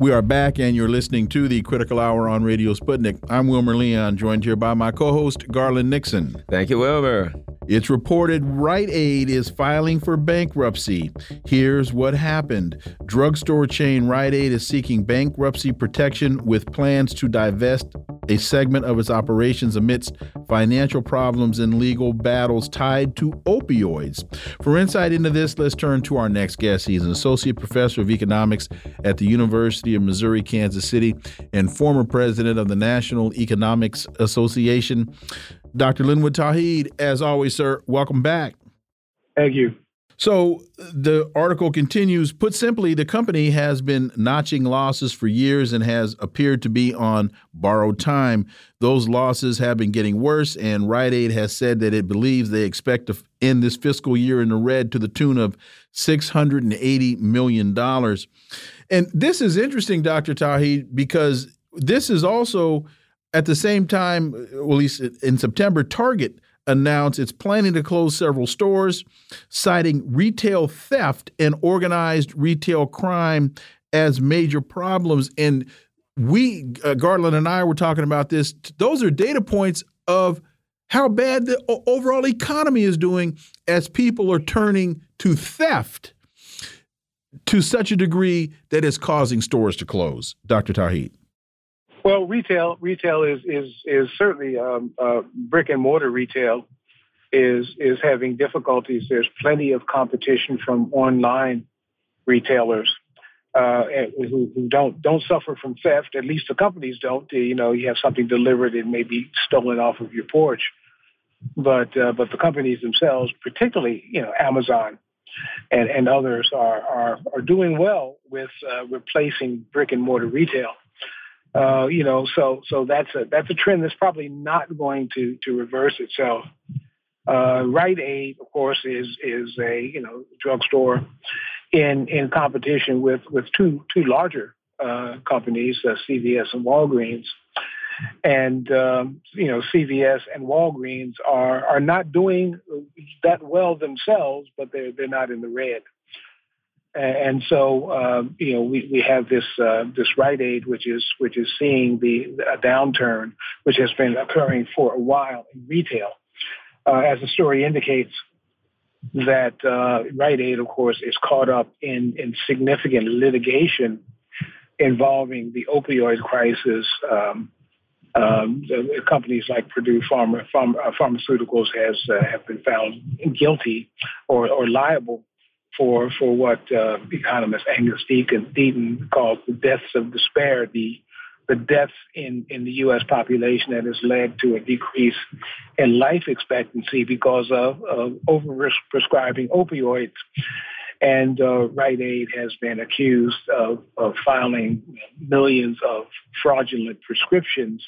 We are back, and you're listening to the Critical Hour on Radio Sputnik. I'm Wilmer Leon, joined here by my co host, Garland Nixon. Thank you, Wilmer. It's reported Rite Aid is filing for bankruptcy. Here's what happened drugstore chain Rite Aid is seeking bankruptcy protection with plans to divest a segment of its operations amidst financial problems and legal battles tied to opioids. For insight into this, let's turn to our next guest. He's an associate professor of economics at the University of Missouri Kansas City and former president of the National Economics Association. Dr. Linwood Tauheed, as always, sir, welcome back. Thank you. So the article continues Put simply, the company has been notching losses for years and has appeared to be on borrowed time. Those losses have been getting worse, and Rite Aid has said that it believes they expect to end this fiscal year in the red to the tune of $680 million. And this is interesting, Dr. Tauheed, because this is also at the same time, at least in September, Target announced it's planning to close several stores, citing retail theft and organized retail crime as major problems. And we, uh, Garland and I, were talking about this. Those are data points of how bad the overall economy is doing as people are turning to theft to such a degree that it's causing stores to close. Dr. Tauheed. Well, retail retail is is is certainly um, uh, brick and mortar retail is is having difficulties. There's plenty of competition from online retailers uh, who, who, don't don't suffer from theft. At least the companies don't. You know, you have something delivered and may be stolen off of your porch, but uh, but the companies themselves, particularly you know Amazon and and others, are are are doing well with uh, replacing brick and mortar retail. Uh, you know, so so that's a that's a trend that's probably not going to to reverse itself. Uh, Rite Aid, of course, is is a you know drugstore in in competition with with two two larger uh, companies, uh, CVS and Walgreens. And um, you know, CVS and Walgreens are are not doing that well themselves, but they're they're not in the red. And so, um, you know, we, we have this uh, this Rite Aid, which is which is seeing the a downturn, which has been occurring for a while in retail. Uh, as the story indicates, that uh, Rite Aid, of course, is caught up in in significant litigation involving the opioid crisis. Um, um, companies like Purdue Pharma, Pharma uh, Pharmaceuticals has uh, have been found guilty or, or liable for for what uh, economist Angus Deaton, Deaton calls the deaths of despair, the the deaths in, in the U.S. population that has led to a decrease in life expectancy because of, of over prescribing opioids. And uh, Rite Aid has been accused of, of filing millions of fraudulent prescriptions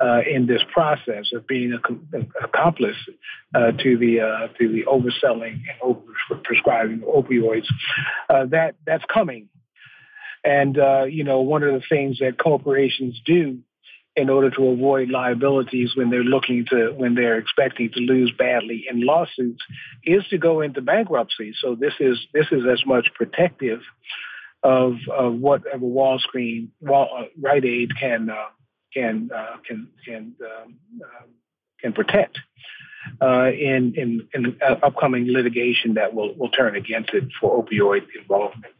uh, in this process of being an accomplice uh, to the uh, to the overselling and over prescribing opioids. Uh, that that's coming, and uh, you know one of the things that corporations do in order to avoid liabilities when they're looking to when they're expecting to lose badly in lawsuits is to go into bankruptcy. So this is this is as much protective of, of whatever Wall Screen Wall, uh, Rite Aid can can uh, can can um, uh, can protect uh, in in, in upcoming litigation that will will turn against it for opioid involvement.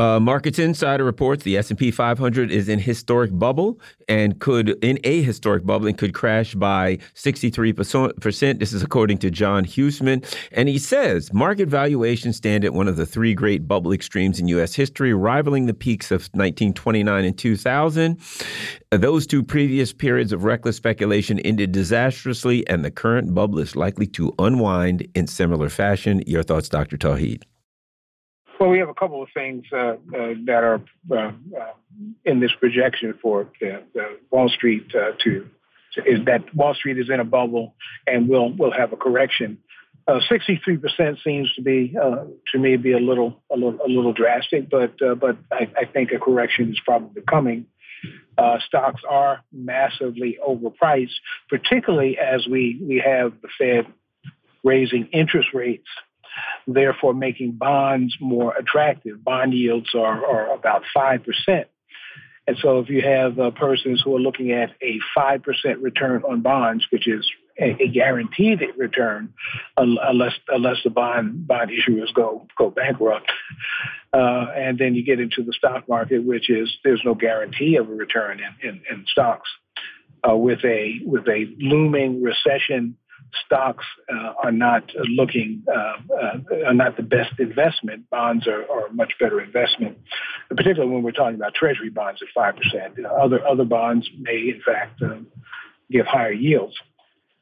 Uh, Markets Insider reports the S&P 500 is in historic bubble and could in a historic bubble and could crash by 63%. This is according to John Hussman. And he says market valuations stand at one of the three great bubble extremes in U.S. history, rivaling the peaks of 1929 and 2000. Those two previous periods of reckless speculation ended disastrously, and the current bubble is likely to unwind in similar fashion. Your thoughts, Dr. Tauheed? Well, we have a couple of things uh, uh, that are uh, uh in this projection for the, the Wall Street uh, to, is that Wall Street is in a bubble and will will have a correction. Uh, sixty-three percent seems to be to me be a little a little, a little drastic, but but I, I, think a correction is probably coming. stocks are massively overpriced, particularly as we we have the Fed raising interest rates therefore making bonds more attractive. Bond yields are, are about 5%. And so if you have uh, persons who are looking at a 5% return on bonds, which is a, a guaranteed return unless unless the bond bond issuers go go bankrupt, uh, and then you get into the stock market, which is there's no guarantee of a return in, in, in stocks. Uh, with a with a looming recession stocks uh, are not looking uh, uh, are not the best investment. Bonds are, are, a much better investment, particularly when we're talking about Treasury bonds at five percent. other other bonds may in fact uh, give higher yields.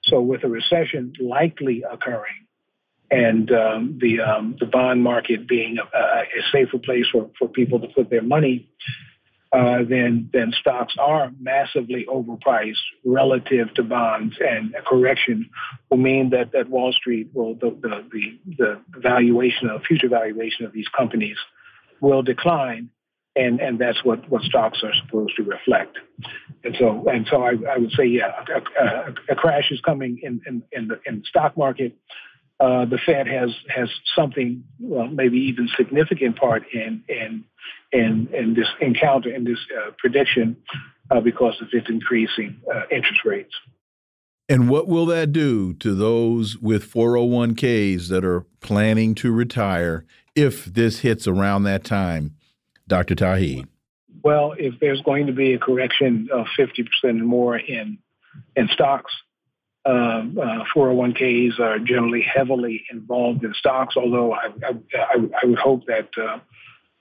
So with a recession likely occurring, and um, the um, the bond market being a, a, safer place for, for people to put their money, uh, then then stocks are massively overpriced relative to bonds, and a correction will mean that that Wall Street will the the the, the valuation of future valuation of these companies will decline, and and that's what what stocks are supposed to reflect. And so and so I, I would say yeah, a, a, a crash is coming in in, in the in the stock market. Uh, the Fed has has something, well, maybe even significant part in in in, in this encounter, in this uh, prediction, uh, because of its increasing uh, interest rates. And what will that do to those with 401ks that are planning to retire if this hits around that time, Dr. Tauheed? Well, if there's going to be a correction of 50% or more in in stocks, um, uh, 401ks are generally heavily involved in stocks. Although I, I, I would hope that uh,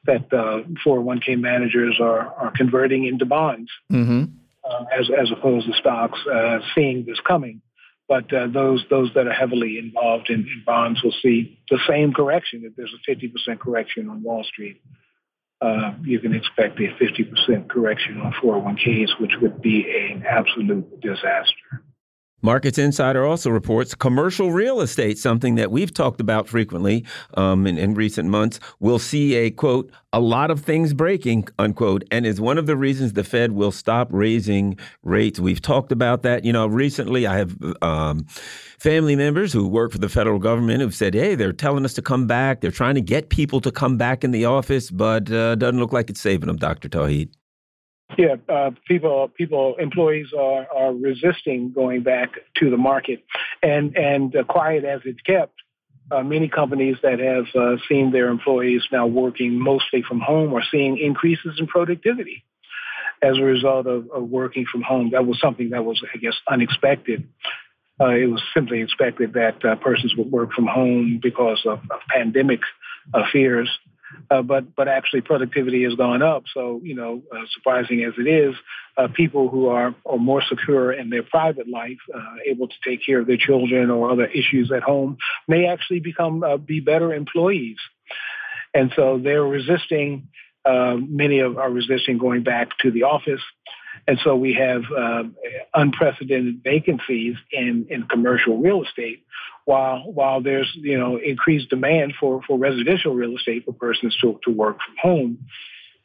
that uh, 401k managers are, are converting into bonds mm-hmm. uh, as, as opposed to stocks, uh, seeing this coming. But uh, those those that are heavily involved in, in, bonds will see the same correction. If there's a 50% correction on Wall Street, uh, you can expect a 50% correction on 401ks, which would be an absolute disaster. Markets Insider also reports commercial real estate, something that we've talked about frequently um, in, in, recent months, will see a quote, a lot of things breaking, unquote, and is one of the reasons the Fed will stop raising rates. We've talked about that. You know, recently I have um, family members who work for the federal government who've said, hey, they're telling us to come back. They're trying to get people to come back in the office, but uh, doesn't look like it's saving them, Dr. Tauheed. Yeah, uh, people, people, employees are, are resisting going back to the market, and and uh, quiet as it's kept. Uh, many companies that have uh, seen their employees now working mostly from home are seeing increases in productivity as a result of, of working from home. That was something that was, I guess, unexpected. Uh, it was simply expected that uh, persons would work from home because of, of pandemic fears uh, but but actually productivity has gone up. So you know, uh, surprising as it is, uh, people who are are more secure in their private life, uh, able to take care of their children or other issues at home, may actually become uh, be better employees. And so they're resisting. Uh, many of are resisting going back to the office. And so we have uh, unprecedented vacancies in, in commercial real estate, while while there's you know increased demand for, for residential real estate for persons to, to work from home.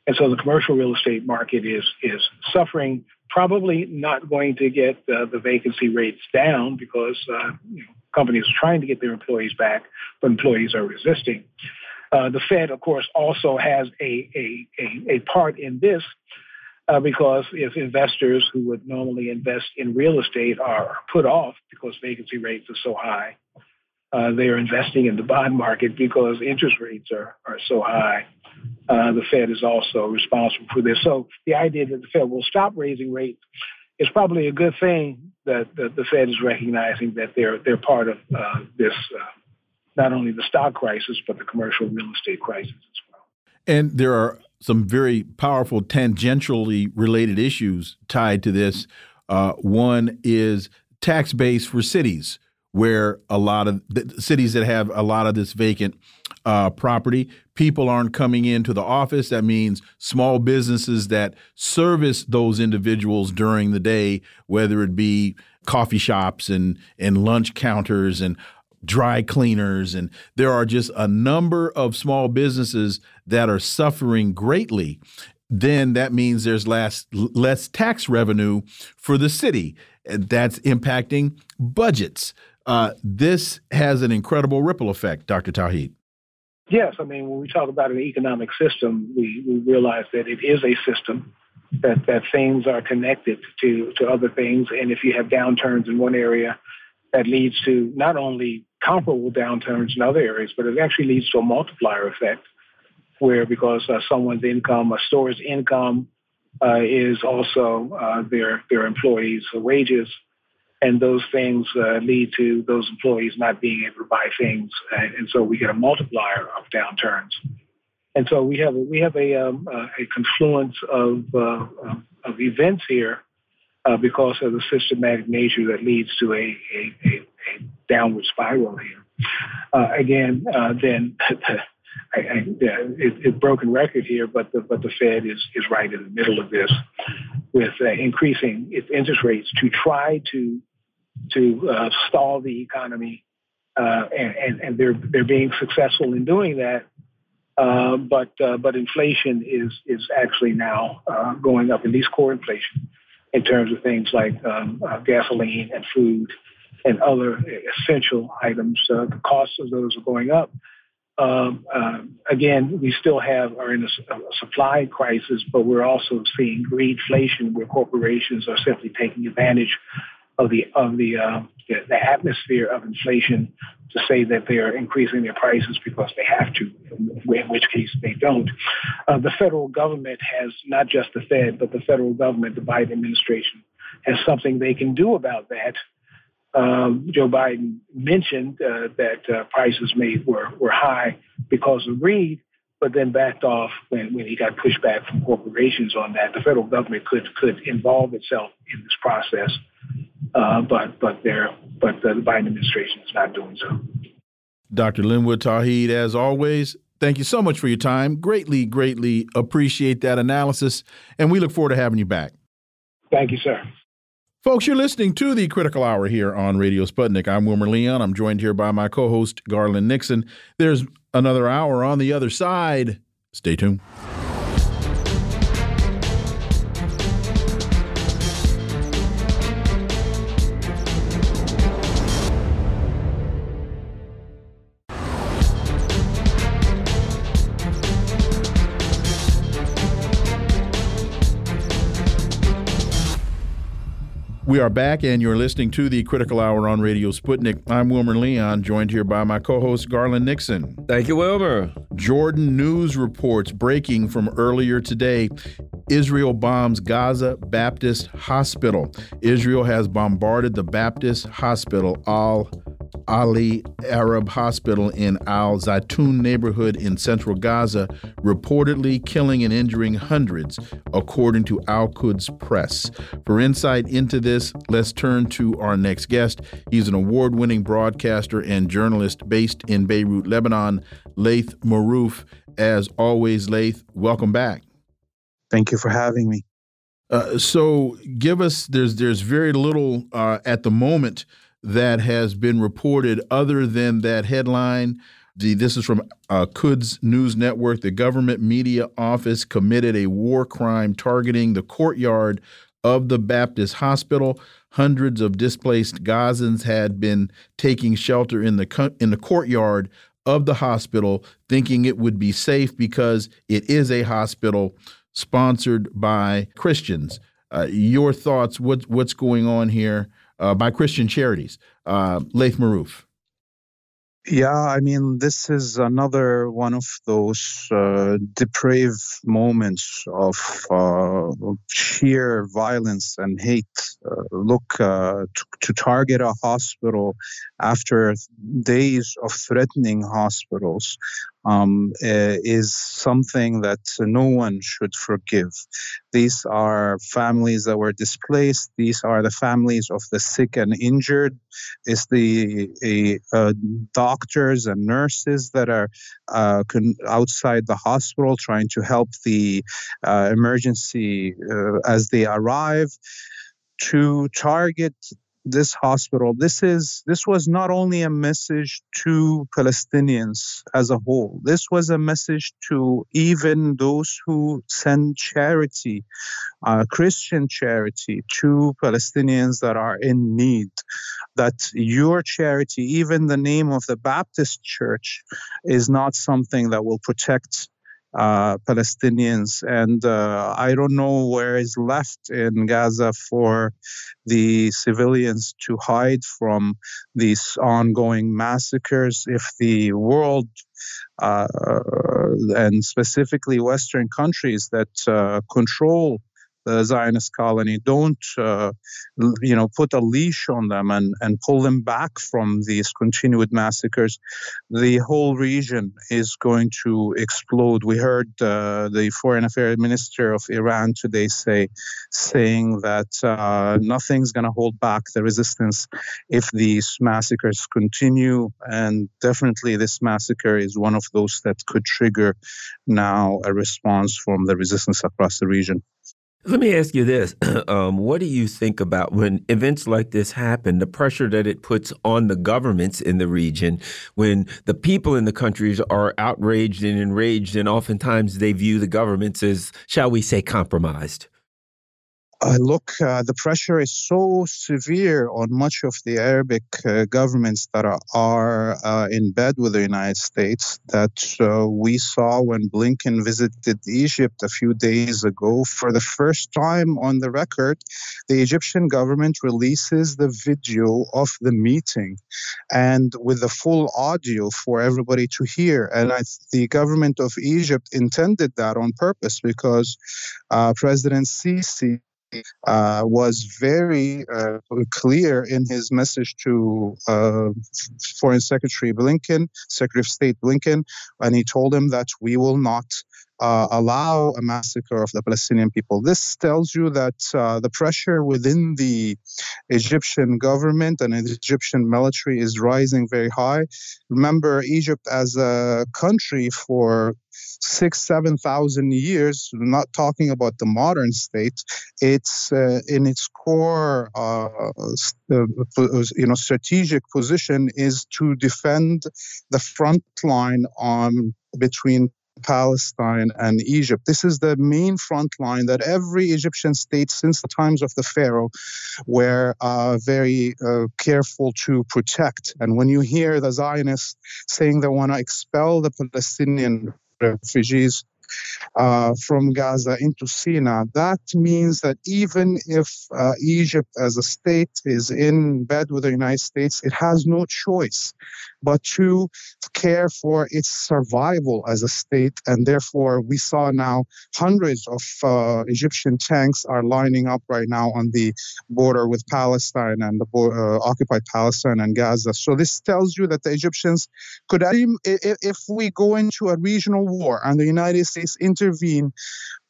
And so the commercial real estate market is is suffering, probably not going to get uh, the vacancy rates down because uh, you know, companies are trying to get their employees back, but employees are resisting. Uh, the Fed, of course, also has a, a, a, a part in this uh, because if investors who would normally invest in real estate are put off because vacancy rates are so high, uh, they are investing in the bond market because interest rates are, are so high. Uh, the Fed is also responsible for this. So the idea that the Fed will stop raising rates is probably a good thing that, that the Fed is recognizing that they're they're part of uh, this uh, not only the stock crisis but the commercial real estate crisis as well. And there are some very powerful tangentially related issues tied to this. Uh, one is tax base for cities, where a lot of cities that have a lot of this vacant uh, property, people aren't coming into the office. That means small businesses that service those individuals during the day, whether it be coffee shops and and lunch counters and dry cleaners, and there are just a number of small businesses that are suffering greatly. Then that means there's less less tax revenue for the city. That's impacting budgets. Uh, this has an incredible ripple effect, Dr. Tauheed. Yes, I mean, when we talk about an economic system, we, we realize that it is a system, that, that things are connected to, to other things. And if you have downturns in one area, that leads to not only comparable downturns in other areas, but it actually leads to a multiplier effect where because uh, someone's income, a store's income, uh, is also uh, their their employees' wages, and those things uh, lead to those employees not being able to buy things, and, and, so we get a multiplier of downturns. And so we have we have a um, uh, a confluence of uh, of events here because of the systematic nature that leads to a a, a, a downward spiral here. again, then. [LAUGHS] I, I, it, broken record here, but the, but the Fed is, is right in the middle of this with uh, increasing its interest rates to try to to uh, stall the economy, uh, and, and, and they're they're being successful in doing that. Uh, but uh, but inflation is is actually now uh, going up, at least core inflation, in terms of things like um, gasoline and food and other essential items. the costs of those are going up. Um, uh, again, we still have are in a, a, supply crisis, but we're also seeing greedflation, where corporations are simply taking advantage of the of the, uh, the, the atmosphere of inflation to say that they are increasing their prices because they have to, in which case they don't. Uh, the federal government has not just the Fed, but the federal government, the Biden administration, has something they can do about that um, Joe Biden mentioned uh, that uh, prices made were, were high because of greed, but then backed off when, when he got pushback from corporations on that. The federal government could could involve itself in this process, uh, but but there but the Biden administration is not doing so. Dr. Linwood Tauheed, as always, thank you so much for your time. Greatly, greatly appreciate that analysis, and we look forward to having you back. Thank you, sir. Folks, you're listening to the Critical Hour here on Radio Sputnik. I'm Wilmer Leon. I'm joined here by my co host, Garland Nixon. There's another hour on the other side. Stay tuned. We are back, and you're listening to the Critical Hour on Radio Sputnik. I'm Wilmer Leon, joined here by my co host, Garland Nixon. Thank you, Wilmer. Jordan News reports breaking from earlier today Israel bombs Gaza Baptist Hospital. Israel has bombarded the Baptist Hospital, Al Ahli Arab Hospital in Al Zaitun neighborhood in central Gaza, reportedly killing and injuring hundreds, according to Al Quds Press. For insight into this, let's turn to our next guest. He's an award winning broadcaster and journalist based in Beirut, Lebanon, Laith Marouf. As always, Laith, welcome back. Thank you for having me. Uh, so, give us there's there's very little uh, at the moment that has been reported other than that headline. The, this is from uh, News Network. The government media office committed a war crime targeting the courtyard of the Baptist hospital. Hundreds of displaced Gazans had been taking shelter in the in the courtyard of the hospital, thinking it would be safe because it is a hospital sponsored by Christians. Uh, your thoughts? What, what's going on here uh, by Christian charities? Uh, Laith. Yeah, I mean, this is another one of those uh, depraved moments of uh, sheer violence and hate. Uh, look, uh, to, target a hospital after days of threatening hospitals um, uh, is something that no one should forgive. These are families that were displaced. These are the families of the sick and injured. It's the doctors and nurses that are uh, con- outside the hospital trying to help the uh, emergency uh, as they arrive. To target this hospital this is this was not only a message to palestinians as a whole this was a message to even those who send charity uh, christian charity to palestinians that are in need that your charity even the name of the baptist church is not something that will protect uh, Palestinians. And uh, I don't know where is left in Gaza for the civilians to hide from these ongoing massacres if the world uh, and specifically Western countries that uh, control the Zionist colony don't, uh, you know, put a leash on them and, and pull them back from these continued massacres, the whole region is going to explode. We heard uh, the foreign affairs minister of Iran today say, saying that uh, nothing's going to hold back the resistance if these massacres continue, and definitely this massacre is one of those that could trigger now a response from the resistance across the region. Let me ask you this. [CLEARS THROAT] Um, what do you think about when events like this happen, the pressure that it puts on the governments in the region, when the people in the countries are outraged and enraged, and oftentimes they view the governments as, shall we say, compromised? Uh, look, uh, the pressure is so severe on much of the Arabic uh, governments that are, are uh, in bed with the United States that uh, we saw when Blinken visited Egypt a few days ago. For the first time on the record, the Egyptian government releases the video of the meeting and with the full audio for everybody to hear. And I, the government of Egypt intended that on purpose because uh, President Sisi uh, was very uh, clear in his message to uh, Foreign Secretary Blinken, Secretary of State Blinken, and he told him that we will not uh, allow a massacre of the Palestinian people. This tells you that uh, the pressure within the Egyptian government and the Egyptian military is rising very high. Remember, Egypt as a country for six, seven thousand years. Not talking about the modern state. It's uh, in its core, uh, uh, you know, strategic position is to defend the front line on between Palestine and Egypt. This is the main front line that every Egyptian state, since the times of the Pharaoh, were uh, very uh, careful to protect. And when you hear the Zionists saying they want to expel the Palestinian refugees uh, from Gaza into Sinai. That means that even if uh, Egypt as a state is in bed with the United States, it has no choice but to care for its survival as a state. And therefore, we saw now hundreds of uh, Egyptian tanks are lining up right now on the border with Palestine and the uh, occupied Palestine and Gaza. So this tells you that the Egyptians could, if we go into a regional war and the United States intervene,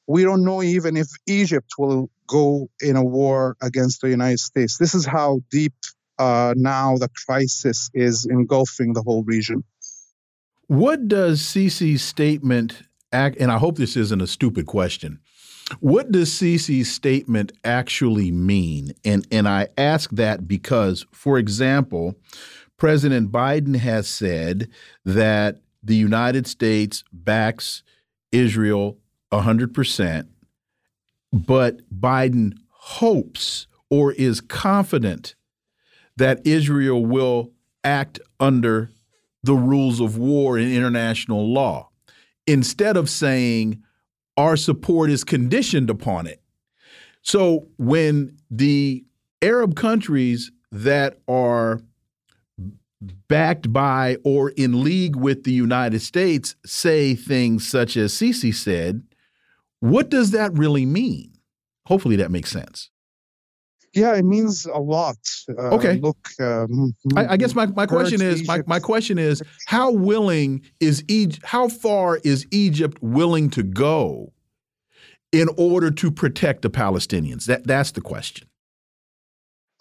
we don't know even if Egypt will go in a war against the United States. This is how deep uh, now the crisis is engulfing the whole region. What does Sisi's statement act? And I hope this isn't a stupid question. What does Sisi's statement actually mean? And and I ask that because, for example, President Biden has said that the United States backs Israel 100%, but Biden hopes or is confident that Israel will act under the rules of war and international law instead of saying our support is conditioned upon it. So when the Arab countries that are backed by or in league with the United States say things such as Sisi said, what does that really mean? Hopefully that makes sense. Yeah, it means a lot. Uh, okay. Look, um, I, I, guess my, my question is my, my question is how willing is Egypt? How far is Egypt willing to go in order to protect the Palestinians? That that's the question.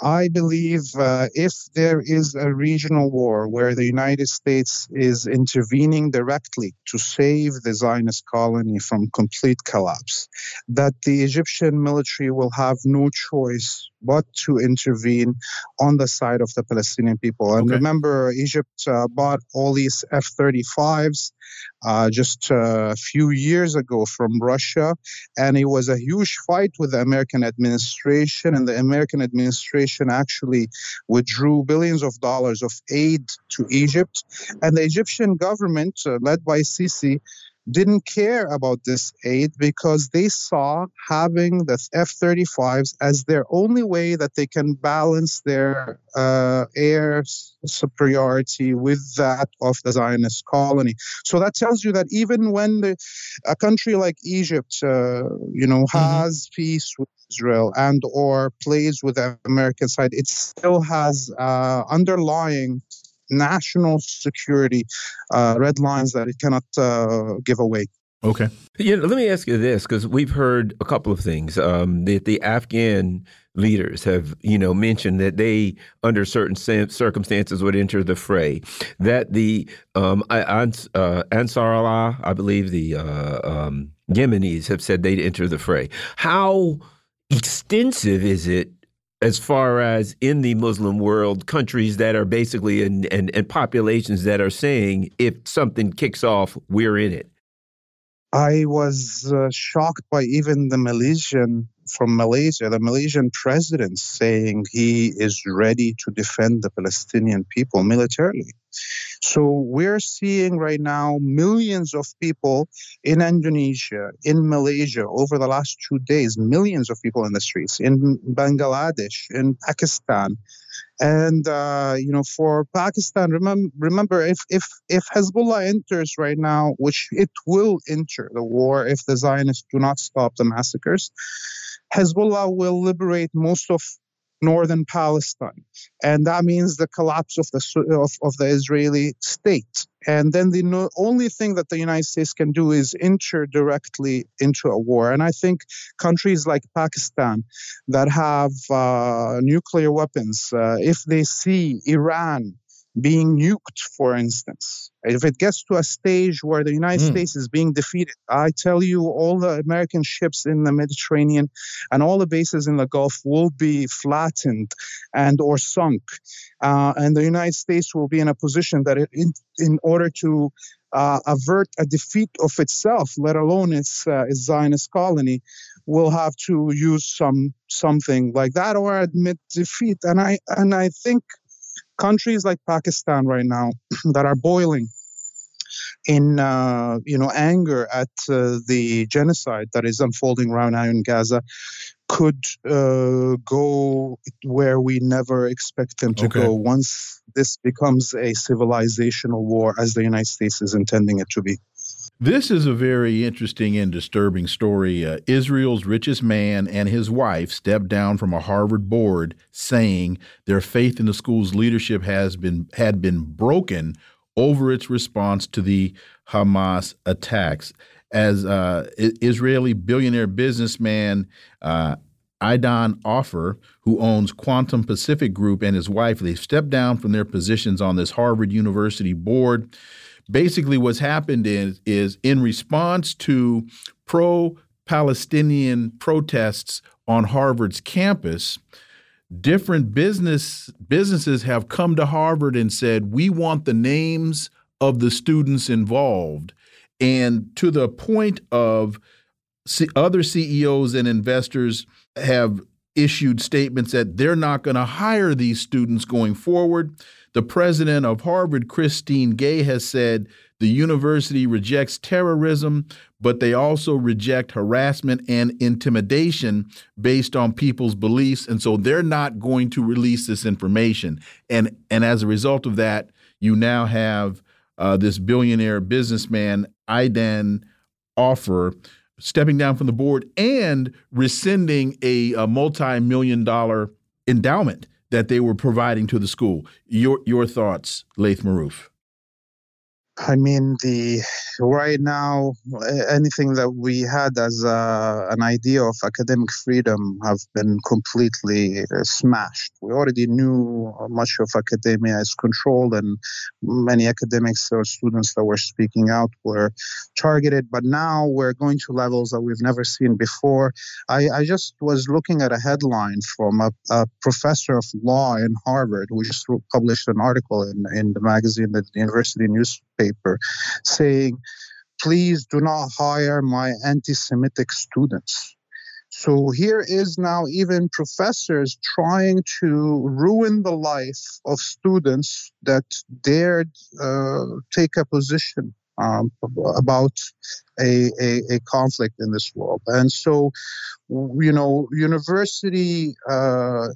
I believe uh, if there is a regional war where the United States is intervening directly to save the Zionist colony from complete collapse, that the Egyptian military will have no choice but to intervene on the side of the Palestinian people. And Okay. remember, Egypt uh, bought all these F 35s uh, just uh, a few years ago from Russia. And it was a huge fight with the American administration. And the American administration actually withdrew billions of dollars of aid to Egypt. And the Egyptian government, uh, led by Sisi, didn't care about this aid because they saw having the F 35s as their only way that they can balance their uh, air superiority with that of the Zionist colony. So that tells you that even when the, a country like Egypt, uh, you know, has peace with Israel and or plays with the American side, it still has uh, underlying national security uh, red lines that it cannot uh, give away. Okay. You know, let me ask you this because we've heard a couple of things. Um, that the Afghan leaders have, you know, mentioned that they, under certain circumstances, would enter the fray. That the um, I- Ans- uh, Ansar Allah, I believe the uh, um, Yemenis have said they'd enter the fray. How extensive is it? As far as in the Muslim world, countries that are basically and and populations that are saying if something kicks off, we're in it. I was uh, shocked by even the Malaysian from Malaysia, the Malaysian president saying he is ready to defend the Palestinian people militarily. So we're seeing right now millions of people in Indonesia, in Malaysia over the last two days, millions of people in the streets, in Bangladesh, in Pakistan. And uh, you know, for Pakistan, remember, remember if if if Hezbollah enters right now, which it will enter the war if the Zionists do not stop the massacres, Hezbollah will liberate most of northern Palestine, and that means the collapse of the of, of the Israeli state. And then the no, only thing that the United States can do is enter directly into a war. And I think countries like Pakistan that have uh, nuclear weapons, uh, if they see Iran being nuked, for instance, if it gets to a stage where the United Mm. States is being defeated, I tell you, all the American ships in the Mediterranean and all the bases in the Gulf will be flattened and or sunk, uh, and the United States will be in a position that, it, in, in order to uh, avert a defeat of itself, let alone its, uh, its Zionist colony, will have to use some something like that or admit defeat. And I and I think countries like Pakistan right now [CLEARS THROAT] that are boiling in uh, you know anger at uh, the genocide that is unfolding right now in Gaza could uh, go where we never expect them to Okay. go once this becomes a civilizational war as the United States is intending it to be. This is a very interesting and disturbing story. Uh, Israel's richest man and his wife stepped down from a Harvard board, saying their faith in the school's leadership has been had been broken over its response to the Hamas attacks. As uh, Israeli billionaire businessman uh, Aidan Ofer, who owns Quantum Pacific Group, and his wife, they stepped down from their positions on this Harvard University board basically what's happened is is in response to pro Palestinian protests on Harvard's campus different business businesses have come to Harvard and said we want the names of the students involved and to the point of other CEOs and investors have issued statements that they're not going to hire these students going forward. The president of Harvard, Christine Gay, has said the university rejects terrorism, but they also reject harassment and intimidation based on people's beliefs, and so they're not going to release this information. And and as a result of that, you now have uh, this billionaire businessman Aidan Ofer stepping down from the board and rescinding a, a multi-million dollar endowment that they were providing to the school. Your your thoughts, Laith Marouf? I mean, the right now, anything that we had as a, an idea of academic freedom have been completely uh, smashed. We already knew much of academia is controlled, and many academics or students that were speaking out were targeted. But now we're going to levels that we've never seen before. I, I just was looking at a headline from a, a, professor of law in Harvard who just published an article in, in the magazine, the University News paper saying, please do not hire my anti Semitic students. So here is now even professors trying to ruin the life of students that dared uh, take a position um, about a, a, a, conflict in this world. And so, you know, university uh,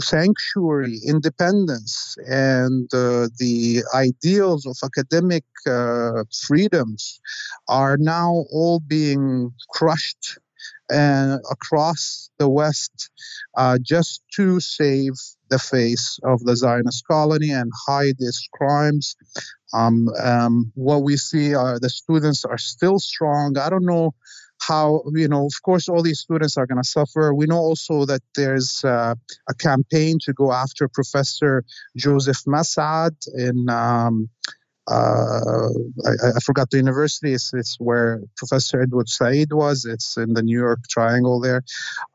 sanctuary, independence, and uh, the ideals of academic uh, freedoms are now all being crushed and uh, across the West uh, just to save the face of the Zionist colony and hide its crimes. Um, um, what we see are the students are still strong. I don't know how you know of course all these students are going to suffer we know also that there's uh, a campaign to go after professor joseph massad in um, uh, I, I, forgot the university. It's, it's, where Professor Edward Said was. It's in the New York Triangle there.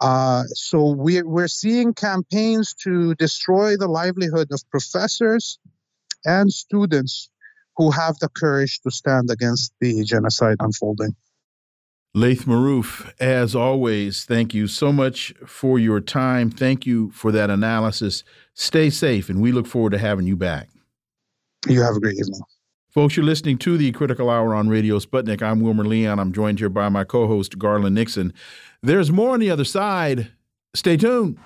Uh, so we, we're seeing campaigns to destroy the livelihood of professors and students who have the courage to stand against the genocide unfolding. Laith Marouf, as always, thank you so much for your time. Thank you for that analysis. Stay safe, and we look forward to having you back. You have a great evening. Folks, you're listening to the Critical Hour on Radio Sputnik. I'm Wilmer Leon. I'm joined here by my co host, Garland Nixon. There's more on the other side. Stay tuned.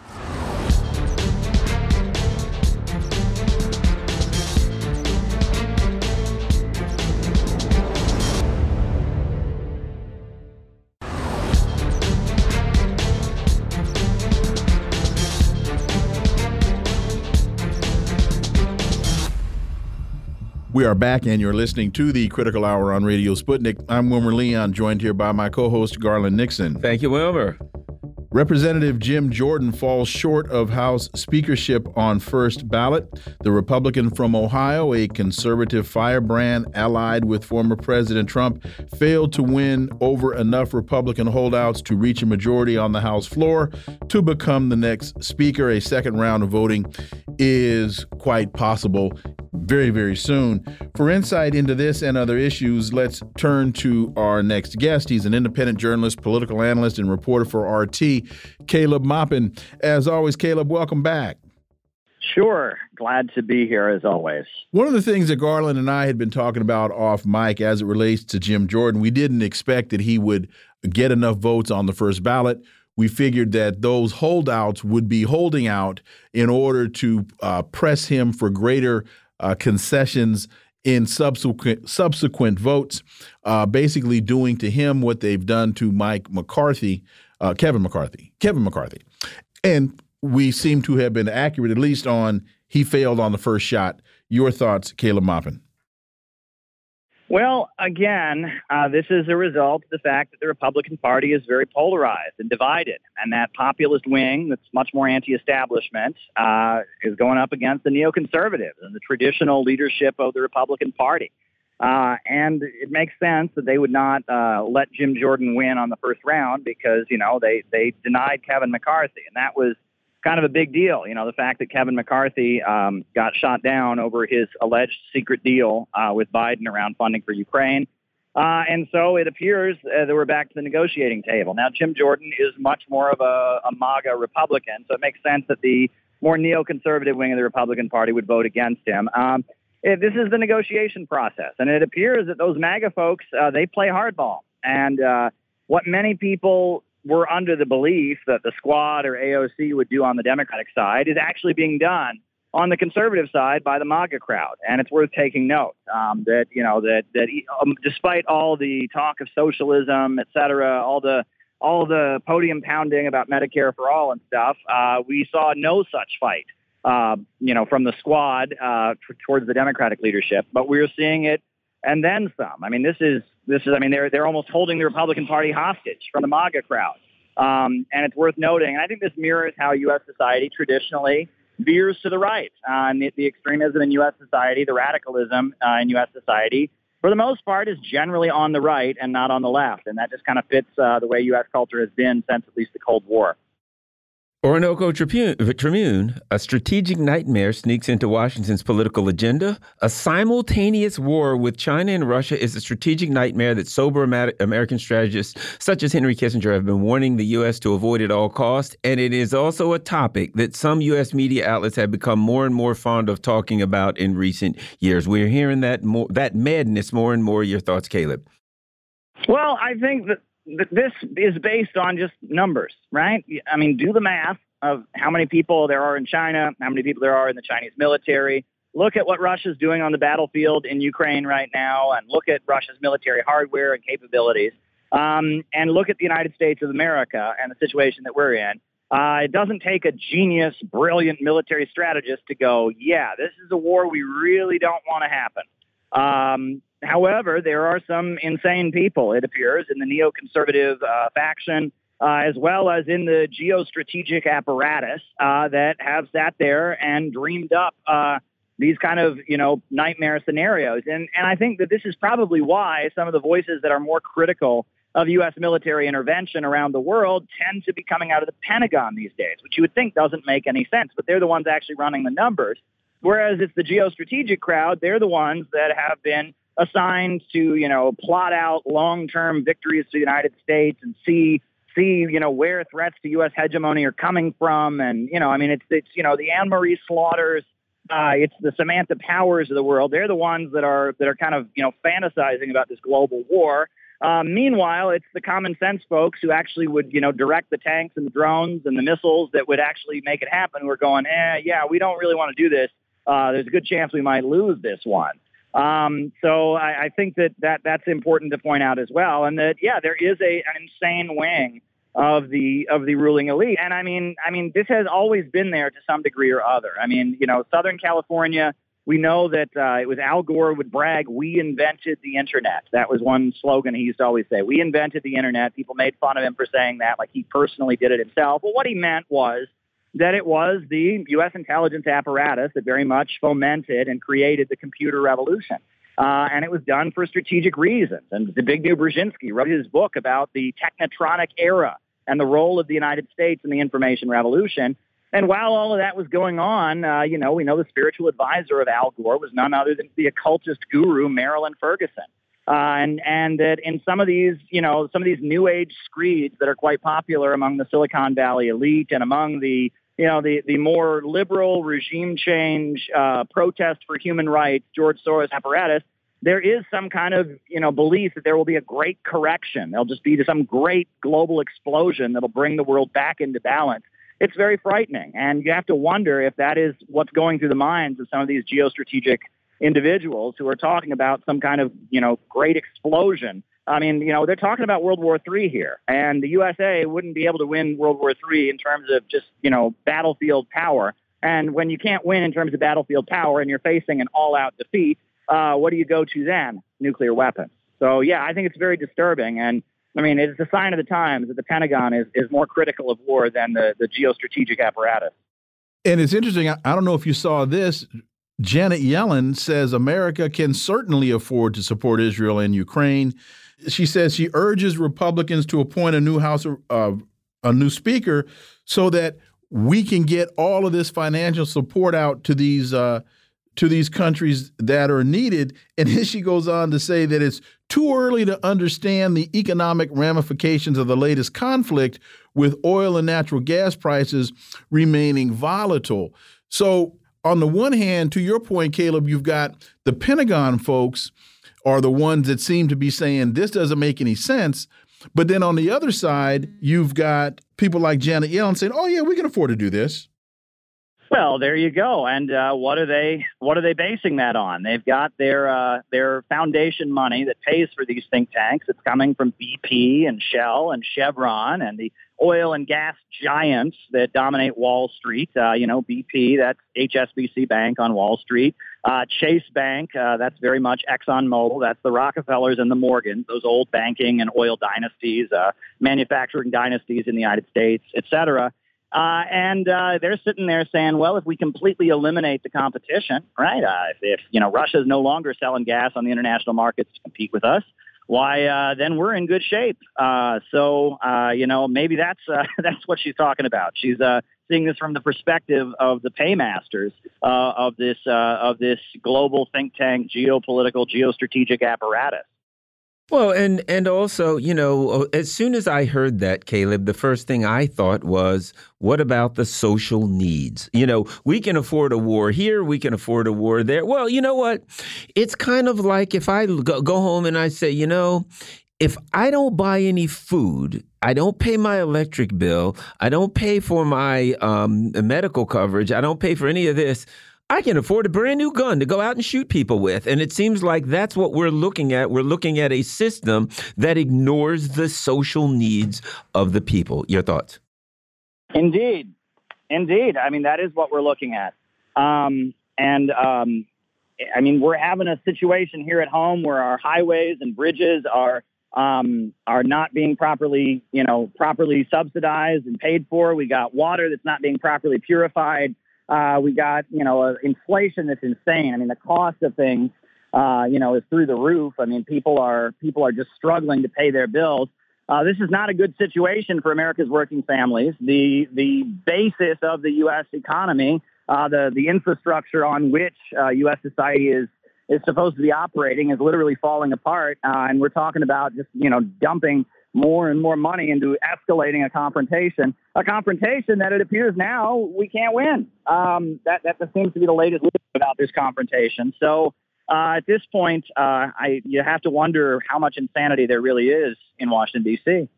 We are back, and you're listening to the Critical Hour on Radio Sputnik. I'm Wilmer Leon, joined here by my co host, Garland Nixon. Thank you, Wilmer. Representative Jim Jordan falls short of House speakership on first ballot. The Republican from Ohio, a conservative firebrand allied with former President Trump, failed to win over enough Republican holdouts to reach a majority on the House floor to become the next speaker. A second round of voting is quite possible very, very soon. For insight into this and other issues, let's turn to our next guest. He's an independent journalist, political analyst, and reporter for RT, Caleb Maupin. As always, Caleb, welcome back. Sure. Glad to be here as always. One of the things that Garland and I had been talking about off mic as it relates to Jim Jordan, we didn't expect that he would get enough votes on the first ballot we figured that those holdouts would be holding out in order to uh, press him for greater uh, concessions in subsequent subsequent votes, uh, basically doing to him what they've done to Mike McCarthy, uh, Kevin McCarthy, Kevin McCarthy, and we seem to have been accurate at least on he failed on the first shot. Your thoughts, Caleb Maupin? Well, again, uh, this is a result of the fact that the Republican Party is very polarized and divided, and that populist wing that's much more anti-establishment uh, is going up against the neoconservatives and the traditional leadership of the Republican Party. Uh, and it makes sense that they would not uh, let Jim Jordan win on the first round because you know they they denied Kevin McCarthy, and that was kind of a big deal. You know, the fact that Kevin McCarthy um, got shot down over his alleged secret deal uh, with Biden around funding for Ukraine. Uh, and so it appears uh, that we're back to the negotiating table. Now, Jim Jordan is much more of a, a MAGA Republican, so it makes sense that the more neoconservative wing of the Republican Party would vote against him. Um, it, this is the negotiation process, and it appears that those MAGA folks uh, they play hardball. And uh, what many people we're under the belief that the squad or AOC would do on the Democratic side is actually being done on the conservative side by the MAGA crowd, and it's worth taking note um, that you know that that um, despite all the talk of socialism, et cetera, all the all the podium pounding about Medicare for all and stuff, uh, we saw no such fight, uh, you know, from the squad uh, t- towards the Democratic leadership. But we're seeing it and then some. I mean, this is this is. I mean, they're they're almost holding the Republican Party hostage from the MAGA crowd. Um, and it's worth noting, and I think this mirrors how U.S. society traditionally veers to the right. Uh, and the, the, extremism in U.S. society, the radicalism uh, in U.S. society, for the most part, is generally on the right and not on the left. And that just kind of fits uh, the way U.S. culture has been since at least the Cold War. Orinoco Tribune, a strategic nightmare sneaks into Washington's political agenda. A simultaneous war with China and Russia is a strategic nightmare that sober American strategists such as Henry Kissinger have been warning the U.S. to avoid at all costs. And it is also a topic that some U.S. media outlets have become more and more fond of talking about in recent years. We're hearing that more, that madness more and more. Your thoughts, Caleb? Well, I think that this is based on just numbers, right? I mean, do the math of how many people there are in China, how many people there are in the Chinese military. Look at what Russia's doing on the battlefield in Ukraine right now, and look at Russia's military hardware and capabilities. Um, and look at the United States of America and the situation that we're in. Uh, it doesn't take a genius, brilliant military strategist to go, yeah, this is a war we really don't want to happen. Um, However, there are some insane people, it appears, in the neoconservative uh, faction, uh, as well as in the geostrategic apparatus uh, that have sat there and dreamed up uh, these kind of, you know, nightmare scenarios. And, and I think that this is probably why some of the voices that are more critical of U.S. military intervention around the world tend to be coming out of the Pentagon these days, which you would think doesn't make any sense, but they're the ones actually running the numbers. Whereas it's the geostrategic crowd, they're the ones that have been assigned to, you know, plot out long-term victories to the United States and see see, you know, where threats to U.S. hegemony are coming from. And, you know, I mean, it's, it's you know, the Anne Marie Slaughters, uh, it's the Samantha Powers of the world. They're the ones that are, that are kind of, you know, fantasizing about this global war. Um, meanwhile, it's the common sense folks who actually would, you know, direct the tanks and the drones and the missiles that would actually make it happen. We're going, eh, yeah, we don't really want to do this. Uh, there's a good chance we might lose this one. Um, so I, I, think that, that that's important to point out as well, and that yeah, there is a an insane wing of the of the ruling elite, and I mean, I mean, this has always been there to some degree or other. I mean, you know, Southern California. We know that uh, it was Al Gore would brag, "We invented the internet." That was one slogan he used to always say. We invented the internet. People made fun of him for saying that, like he personally did it himself. But what he meant was that it was the U.S. intelligence apparatus that very much fomented and created the computer revolution. Uh, and it was done for strategic reasons. And Zbigniew Brzezinski wrote his book about the technotronic era and the role of the United States in the information revolution. And while all of that was going on, uh, you know, we know the spiritual advisor of Al Gore was none other than the occultist guru Marilyn Ferguson. Uh, and and that in some of these, you know, some of these new age screeds that are quite popular among the Silicon Valley elite and among the you know, the, the more liberal regime change, uh, protest for human rights, George Soros apparatus, there is some kind of, you know, belief that there will be a great correction. There'll just be some great global explosion that'll bring the world back into balance. It's very frightening. And you have to wonder if that is what's going through the minds of some of these geostrategic individuals who are talking about some kind of, you know, great explosion I mean, you know, they're talking about World War III here, and the USA wouldn't be able to win World War III in terms of just, you know, battlefield power. And when you can't win in terms of battlefield power and you're facing an all out defeat, uh, what do you go to then? Nuclear weapons. So, yeah, I think it's very disturbing. And I mean, it's a sign of the times that the Pentagon is, is more critical of war than the, the geostrategic apparatus. And it's interesting. I, I don't know if you saw this. Janet Yellen says America can certainly afford to support Israel and Ukraine she says she urges Republicans to appoint a new House, uh, a new Speaker, so that we can get all of this financial support out to these uh, to these countries that are needed. And then she goes on to say that it's too early to understand the economic ramifications of the latest conflict with oil and natural gas prices remaining volatile. So, on the one hand, to your point, Caleb, you've got the Pentagon folks are the ones that seem to be saying this doesn't make any sense. But then on the other side, you've got people like Janet Yellen saying, "Oh yeah, we can afford to do this." Well, there you go. And uh, what are they? What are they basing that on? They've got their uh, their foundation money that pays for these think tanks. It's coming from BP and Shell and Chevron and the oil and gas giants that dominate Wall Street. Uh, you know, BP, that's HSBC Bank on Wall Street. Uh, Chase Bank, uh, that's very much ExxonMobil. That's the Rockefellers and the Morgans, those old banking and oil dynasties, uh, manufacturing dynasties in the United States, et cetera. Uh, and uh, they're sitting there saying, well, if we completely eliminate the competition, right? If, if you know Russia is no longer selling gas on the international markets to compete with us, why uh, then we're in good shape. Uh, so uh, you know maybe that's uh, [LAUGHS] that's what she's talking about. She's uh, seeing this from the perspective of the paymasters uh, of this uh, of this global think tank, geopolitical, geostrategic apparatus. Well, and and also, you know, as soon as I heard that, Caleb, the first thing I thought was, what about the social needs? You know, we can afford a war here, we can afford a war there. Well, you know what? It's kind of like if I go home and I say, you know, if I don't buy any food, I don't pay my electric bill, I don't pay for my um, medical coverage, I don't pay for any of this I can afford a brand new gun to go out and shoot people with. And it seems like that's what we're looking at. We're looking at a system that ignores the social needs of the people. Your thoughts? Indeed. Indeed. I mean, that is what we're looking at. Um, and um, I mean, we're having a situation here at home where our highways and bridges are um, are not being properly, you know, properly subsidized and paid for. We got water that's not being properly purified. Uh, we got, you know, inflation that's insane. I mean, the cost of things, uh, you know, is through the roof. I mean, people are people are just struggling to pay their bills. Uh, this is not a good situation for America's working families. The the basis of the U.S. economy, uh, the the infrastructure on which uh, U.S. society is is supposed to be operating, is literally falling apart. Uh, and we're talking about just you know dumping more and more money into escalating a confrontation, a confrontation that it appears now we can't win. Um, that that seems to be the latest about this confrontation. So uh, at this point, uh, I you have to wonder how much insanity there really is in Washington D.C.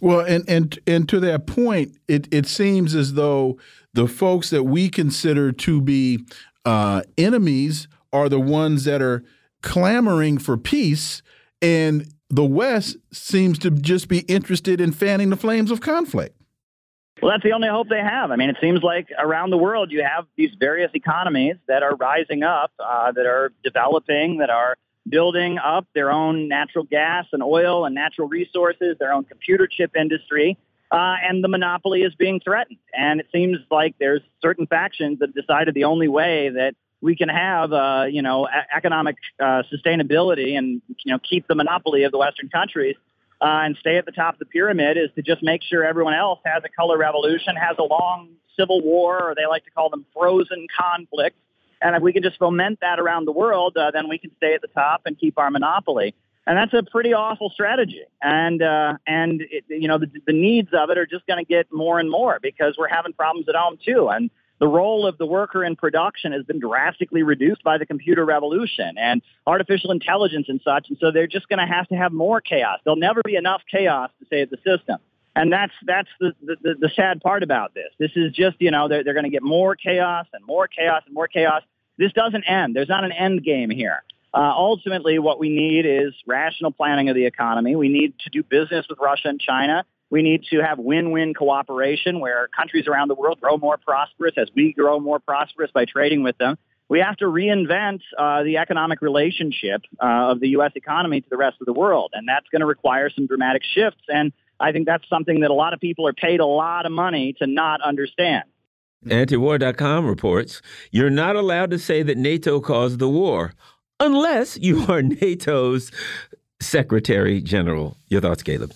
Well, and and and to that point, it it seems as though the folks that we consider to be uh, enemies are the ones that are clamoring for peace and the West seems to just be interested in fanning the flames of conflict. Well, that's the only hope they have. I mean, it seems like around the world you have these various economies that are rising up, uh, that are developing, that are building up their own natural gas and oil and natural resources, their own computer chip industry, uh, and the monopoly is being threatened. And it seems like there's certain factions that decided the only way that we can have, uh, you know, a- economic uh, sustainability and, you know, keep the monopoly of the Western countries uh, and stay at the top of the pyramid is to just make sure everyone else has a color revolution, has a long civil war, or they like to call them frozen conflicts. And if we can just foment that around the world, uh, then we can stay at the top and keep our monopoly. And that's a pretty awful strategy. And uh, and it, you know the, the needs of it are just going to get more and more because we're having problems at home too. And the role of the worker in production has been drastically reduced by the computer revolution and artificial intelligence and such. And so they're just going to have to have more chaos. There'll never be enough chaos to save the system. And that's that's the, the, the sad part about this. This is just, you know, they're, they're going to get more chaos and more chaos and more chaos. This doesn't end. There's not an end game here. Uh, ultimately, what we need is rational planning of the economy. We need to do business with Russia and China we need to have win-win cooperation where countries around the world grow more prosperous as we grow more prosperous by trading with them. We have to reinvent uh, the economic relationship uh, of the U.S. economy to the rest of the world, and that's going to require some dramatic shifts. And I think that's something that a lot of people are paid a lot of money to not understand. Antiwar.com reports you're not allowed to say that NATO caused the war unless you are [LAUGHS] NATO's Secretary General. Your thoughts, Caleb?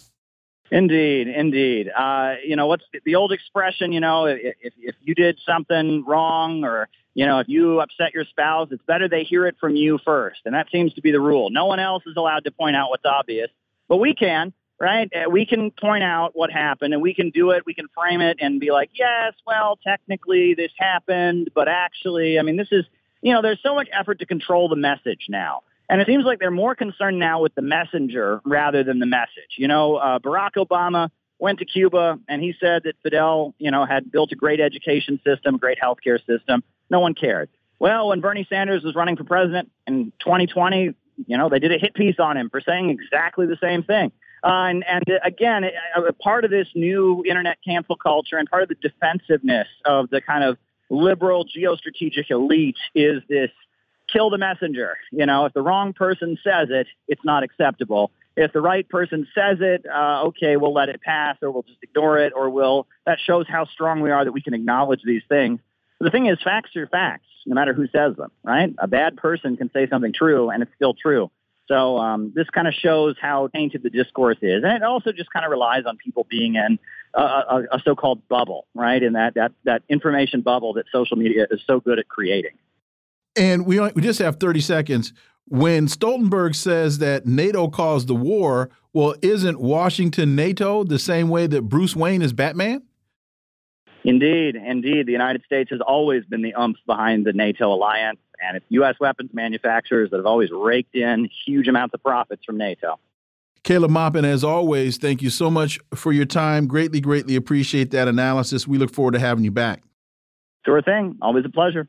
Indeed, indeed. Uh, you know, what's the old expression? You know, if, if you did something wrong or, you know, if you upset your spouse, it's better they hear it from you first. And that seems to be the rule. No one else is allowed to point out what's obvious, but we can, right? Uh, we can point out what happened and we can do it. We can frame it and be like, yes, well, technically this happened, but actually, I mean, this is, you know, there's so much effort to control the message now. And it seems like they're more concerned now with the messenger rather than the message. You know, uh, Barack Obama went to Cuba and he said that Fidel, you know, had built a great education system, great healthcare system. No one cared. Well, when Bernie Sanders was running for president in 2020, you know, they did a hit piece on him for saying exactly the same thing. Uh, and, and again, a part of this new internet cancel culture and part of the defensiveness of the kind of liberal geostrategic elite is this kill the messenger. You know, if the wrong person says it, it's not acceptable. If the right person says it, uh, okay, we'll let it pass or we'll just ignore it or we'll, that shows how strong we are that we can acknowledge these things. But the thing is, facts are facts, no matter who says them, right? A bad person can say something true and it's still true. So um, this kind of shows how tainted the discourse is, and it also just kind of relies on people being in a, a, a so-called bubble, right? In that that that information bubble that social media is so good at creating. And we we just have thirty seconds. When Stoltenberg says that NATO caused the war, well, isn't Washington NATO the same way that Bruce Wayne is Batman? Indeed, indeed. The United States has always been the umph behind the NATO alliance, and it's U.S. weapons manufacturers that have always raked in huge amounts of profits from NATO. Caleb Maupin, as always, thank you so much for your time. Greatly, greatly appreciate that analysis. We look forward to having you back. Sure thing. Always a pleasure.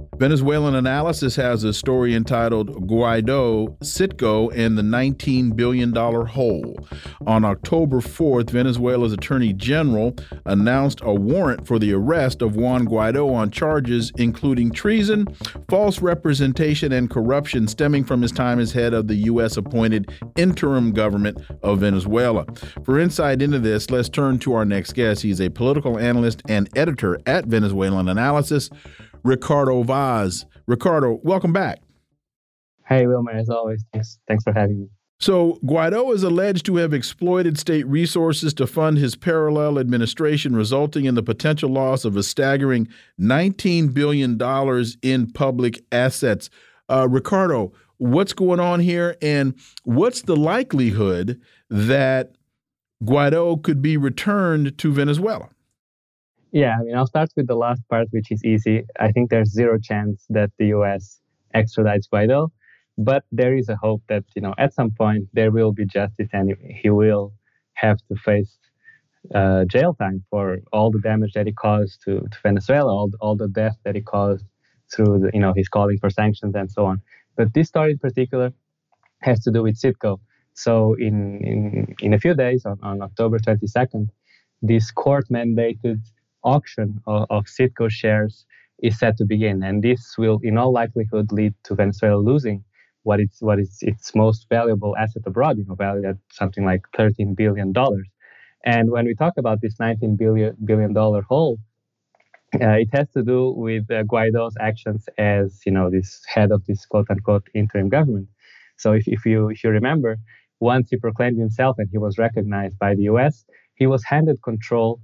Venezuelan Analysis has a story entitled Guaido, Citgo, and the $19 billion Hole. On October 4th, Venezuela's Attorney General announced a warrant for the arrest of Juan Guaido on charges including treason, false representation, and corruption stemming from his time as head of the U.S. appointed interim government of Venezuela. For insight into this, let's turn to our next guest. He's a political analyst and editor at Venezuelan Analysis. Ricardo Vaz. Ricardo, welcome back. Hey, Wilmer, as always, thanks, thanks for having me. So, Guaido is alleged to have exploited state resources to fund his parallel administration, resulting in the potential loss of a staggering $19 billion in public assets. Uh, Ricardo, what's going on here, and what's the likelihood that Guaido could be returned to Venezuela? Yeah, I mean, I'll start with the last part, which is easy. I think there's zero chance that the U.S. extradites Guaido, but there is a hope that you know at some point there will be justice and he will have to face uh, jail time for all the damage that he caused to, to Venezuela, all, all the death that he caused through the, you know his calling for sanctions and so on. But this story in particular has to do with Citgo. So in in in a few days, on, on October 22nd, this court mandated auction of, of Citgo shares is set to begin, and this will, in all likelihood, lead to Venezuela losing what is what is its most valuable asset abroad, you know, valued at something like 13 billion dollars. And when we talk about this 19 billion billion dollar hole, uh, it has to do with uh, Guaido's actions as you know this head of this quote unquote interim government. So if, if you if you remember, once he proclaimed himself and he was recognized by the U.S., he was handed control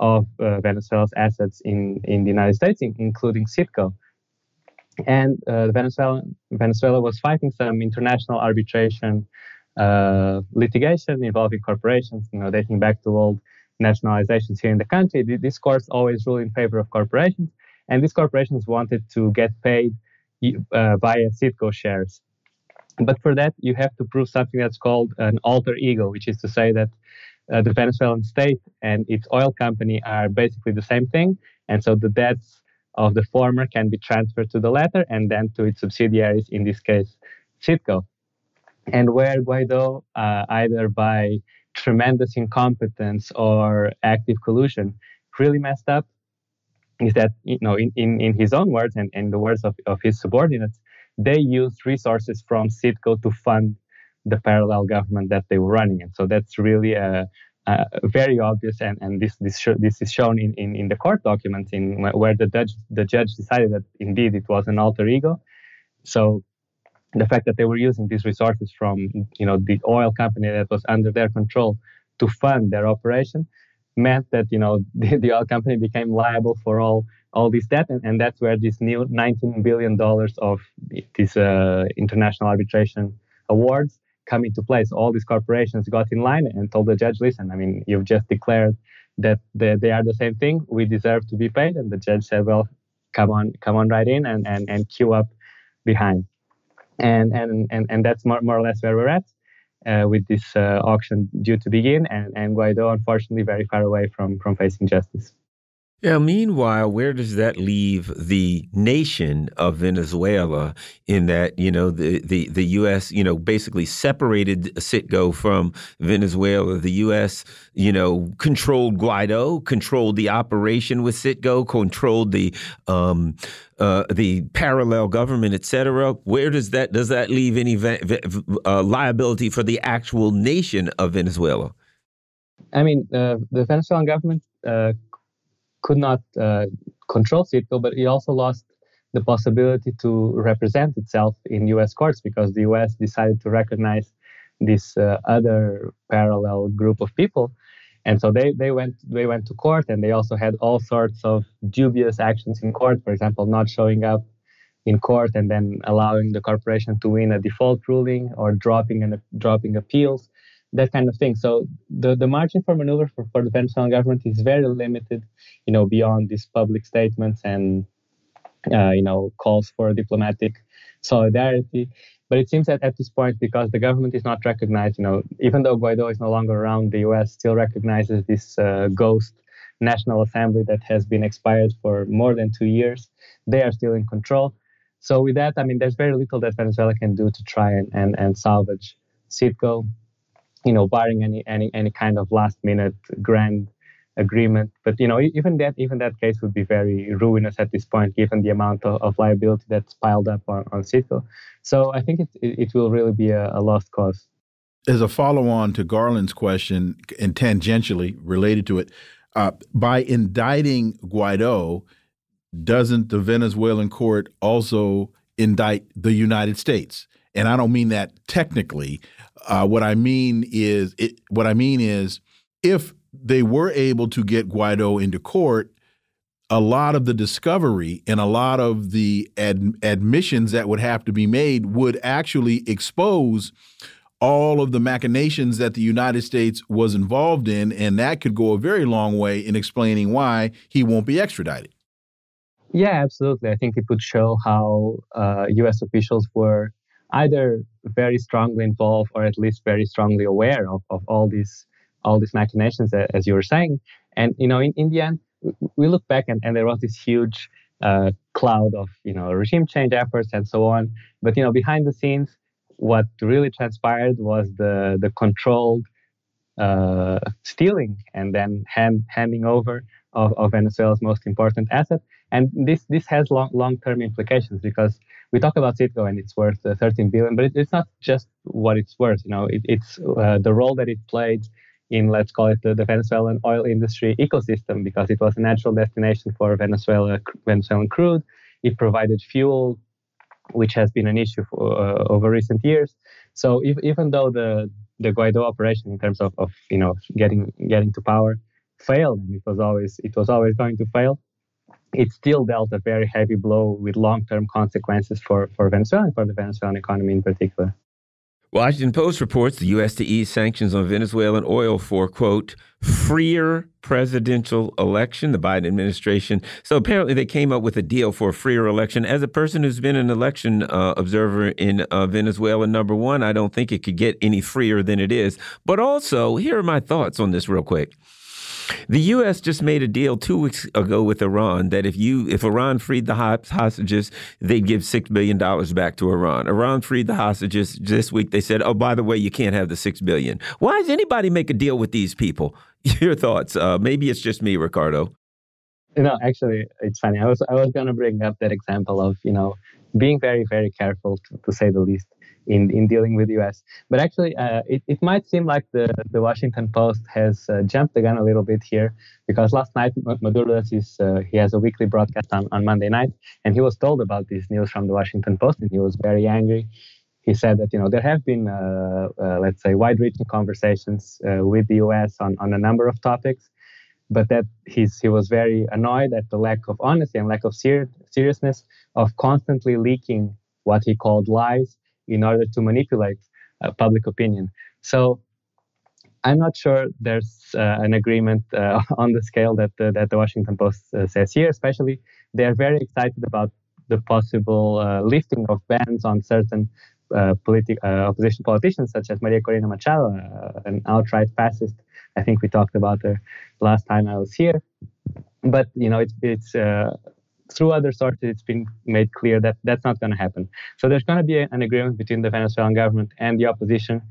of uh, Venezuela's assets in, in the United States, including Citgo. And uh, Venezuela, Venezuela was fighting some international arbitration uh, litigation involving corporations, you know, dating back to old nationalizations here in the country. These courts always rule in favor of corporations, and these corporations wanted to get paid uh, via Citgo shares. But for that, you have to prove something that's called an alter ego, which is to say that uh, the Venezuelan state and its oil company are basically the same thing. And so the debts of the former can be transferred to the latter and then to its subsidiaries, in this case, Citgo. And where Guaido, uh, either by tremendous incompetence or active collusion, really messed up is that, you know, in, in, in his own words and in the words of, of his subordinates, they used resources from Citgo to fund the parallel government that they were running. And so that's really a, a very obvious, and, and this this, sh- this is shown in, in, in the court documents in where the judge the judge decided that indeed it was an alter ego. So the fact that they were using these resources from you know the oil company that was under their control to fund their operation meant that you know [LAUGHS] the, the oil company became liable for all all this debt, and, and that's where this new 19 billion dollars of these uh, international arbitration awards come into place. All these corporations got in line and told the judge, "Listen, I mean, you've just declared that they, they are the same thing. We deserve to be paid." And the judge said, "Well, come on, come on right in and and, and queue up behind." And and and and that's more, more or less where we're at. Uh, with this uh, auction due to begin, and, and Guaido, unfortunately, very far away from, from facing justice. Yeah, meanwhile, where does that leave the nation of Venezuela in that, you know, the, the, the U.S., you know, basically separated Citgo from Venezuela. The U.S., you know, controlled Guaido, controlled the operation with Citgo, controlled the um, uh, the parallel government, et cetera. Where does that does that leave any uh, liability for the actual nation of Venezuela? I mean, uh, the Venezuelan government uh, could not uh, control Citgo, but it also lost the possibility to represent itself in U.S. courts because the U.S. decided to recognize this uh, other parallel group of people, and so they they went they went to court and they also had all sorts of dubious actions in court. For example, not showing up in court and then allowing the corporation to win a default ruling or dropping and dropping appeals that kind of thing. So the, the margin for maneuver for, for the Venezuelan government is very limited, you know, beyond these public statements and, uh, you know, calls for diplomatic solidarity. But it seems that at this point, because the government is not recognized, you know, even though Guaido is no longer around, the U.S. still recognizes this uh, ghost National Assembly that has been expired for more than two years. They are still in control. So with that, I mean, there's very little that Venezuela can do to try and, and, and salvage Citgo you know, barring any any any kind of last minute grand agreement. But you know, even that even that case would be very ruinous at this point, given the amount of, of liability that's piled up on, on Citgo. So I think it, it, will really be a, a lost cause. As a follow on to Garland's question, and tangentially related to it, uh, by indicting Guaido, doesn't the Venezuelan court also indict the United States? And I don't mean that technically. Uh, what I mean is, it, what I mean is, if they were able to get Guaido into court, a lot of the discovery and a lot of the ad admissions that would have to be made would actually expose all of the machinations that the United States was involved in, and that could go a very long way in explaining why he won't be extradited. Yeah, absolutely. I think it would show how uh, U.S. officials were either very strongly involved or at least very strongly aware of, of all these all these machinations as you were saying. And you know in, in the end we look back and, and there was this huge uh, cloud of you know regime change efforts and so on. But you know behind the scenes what really transpired was the the controlled uh, stealing and then hand, handing over of, of Venezuela's most important asset. And this this has long long term implications because we talk about Citgo and it's worth uh, 13 billion, but it, it's not just what it's worth. You know, it, it's uh, the role that it played in let's call it the, the, Venezuelan oil industry ecosystem because it was a natural destination for Venezuela Venezuelan crude. It provided fuel, which has been an issue for, uh, over recent years. So if, even though the the Guaido operation in terms of, of you know getting getting to power failed, and it was always it was always going to fail it still dealt a very heavy blow with long-term consequences for, for Venezuela and for the Venezuelan economy in particular. Washington Post reports the U.S. to ease sanctions on Venezuelan oil for, quote, freer presidential election, the Biden administration. So apparently they came up with a deal for a freer election. As a person who's been an election uh, observer in uh, Venezuela, number one, I don't think it could get any freer than it is. But also, here are my thoughts on this real quick. The U.S. just made a deal two weeks ago with Iran that if you if Iran freed the hostages, they'd give six billion dollars back to Iran. Iran freed the hostages this week. They said, "Oh, by the way, you can't have the six billion. Why does anybody make a deal with these people? [LAUGHS] Your thoughts? Uh, maybe it's just me, Ricardo. Know, actually, it's funny. I was I was going to bring up that example of you know being very very careful to, to say the least in, in dealing with US. But actually, uh, it, it might seem like the, the Washington Post has uh, jumped the gun a little bit here because last night Maduro is, uh, he has a weekly broadcast on, on Monday night, and he was told about this news from the Washington Post, and he was very angry. He said that you know there have been uh, uh, let's say wide-reaching conversations uh, with the U.S. on, on a number of topics, but that he's he was very annoyed at the lack of honesty and lack of ser seriousness of constantly leaking what he called lies in order to manipulate uh, public opinion. So I'm not sure there's uh, an agreement uh, [LAUGHS] on the scale that uh, that the Washington Post uh, says here. Especially, they are very excited about the possible uh, lifting of bans on certain politi- opposition politicians, such as Maria Corina Machado, an outright fascist. I think we talked about her last time I was here. But you know, it's it's through other sources, it's been made clear that that's not going to happen. So there's going to be an agreement between the Venezuelan government and the opposition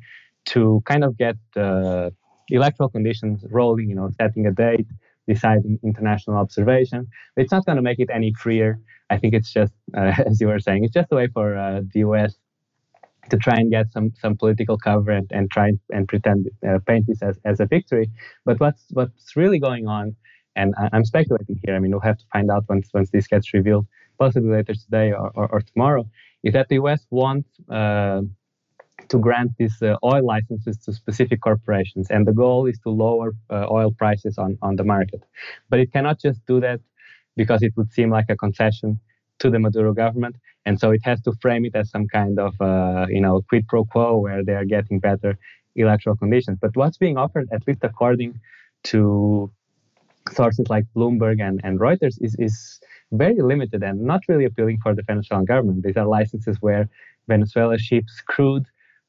to kind of get uh, electoral conditions rolling, you know, setting a date, deciding international observation. It's not going to make it any freer. I think it's just, uh, [LAUGHS] as you were saying, it's just a way for uh, the US to try and get some some political cover and, and try and pretend uh, paint this as, as a victory. But what's what's really going on, and I, am speculating here. I mean, we'll have to find out once once this gets revealed, possibly later today or, or, or tomorrow. Is that the US wants uh, to grant these uh, oil licenses to specific corporations, and the goal is to lower uh, oil prices on, on the market. But it cannot just do that because it would seem like a concession to the Maduro government, and so it has to frame it as some kind of uh, you know quid pro quo where they are getting better electoral conditions. But what's being offered, at least according to sources like Bloomberg and, and Reuters, is, is very limited and not really appealing for the Venezuelan government. These are licenses where Venezuela ships crude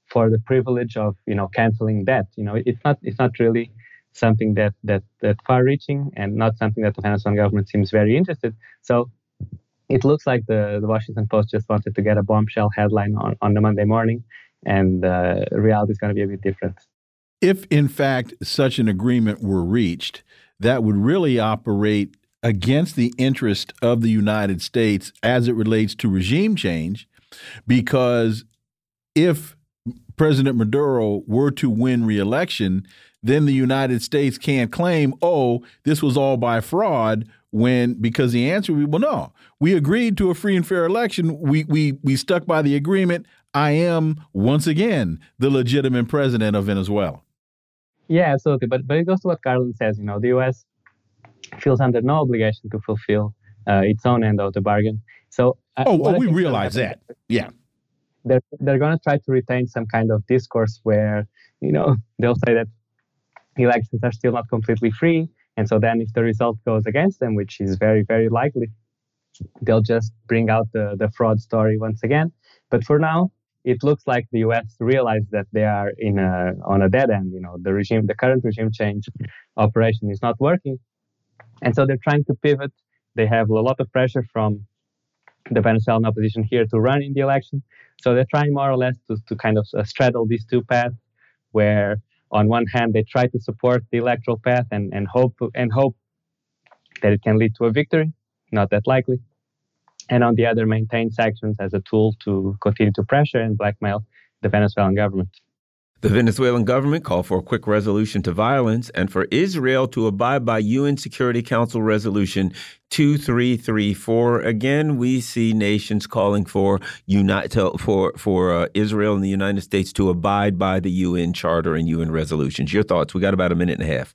for the privilege of you know canceling debt. You know, it's not it's not really something that that that far-reaching and not something that the Venezuelan government seems very interested. So it looks like the, the Washington Post just wanted to get a bombshell headline on, on the Monday morning, and uh, reality is going to be a bit different. If in fact such an agreement were reached, that would really operate against the interest of the United States as it relates to regime change, because if President Maduro were to win reelection, then the United States can't claim, oh, this was all by fraud, when because the answer would be, well, no, we agreed to a free and fair election. We we we stuck by the agreement. I am once again the legitimate president of Venezuela. Yeah, absolutely. But but it goes to what Garland says. You know, the U.S. feels under no obligation to fulfill uh, its own end of the bargain. So uh, oh, oh we realize that. Yeah they're they're going to try to retain some kind of discourse where you know [LAUGHS] they'll say that elections are still not completely free and so then if the result goes against them which is very very likely they'll just bring out the the fraud story once again but for now it looks like the US realized that they are in a on a dead end you know the regime the current regime change operation is not working. And so they're trying to pivot. They have a lot of pressure from the Venezuelan opposition here to run in the election. So they're trying more or less to, to kind of uh, straddle these two paths, where on one hand they try to support the electoral path and, and hope and hope that it can lead to a victory, not that likely, and on the other maintain sanctions as a tool to continue to pressure and blackmail the Venezuelan government. The Venezuelan government called for a quick resolution to violence and for Israel to abide by UN Security Council Resolution 2334. Again, we see nations calling for for for uh, Israel and the United States to abide by the UN Charter and UN resolutions. Your thoughts? We got about a minute and a half.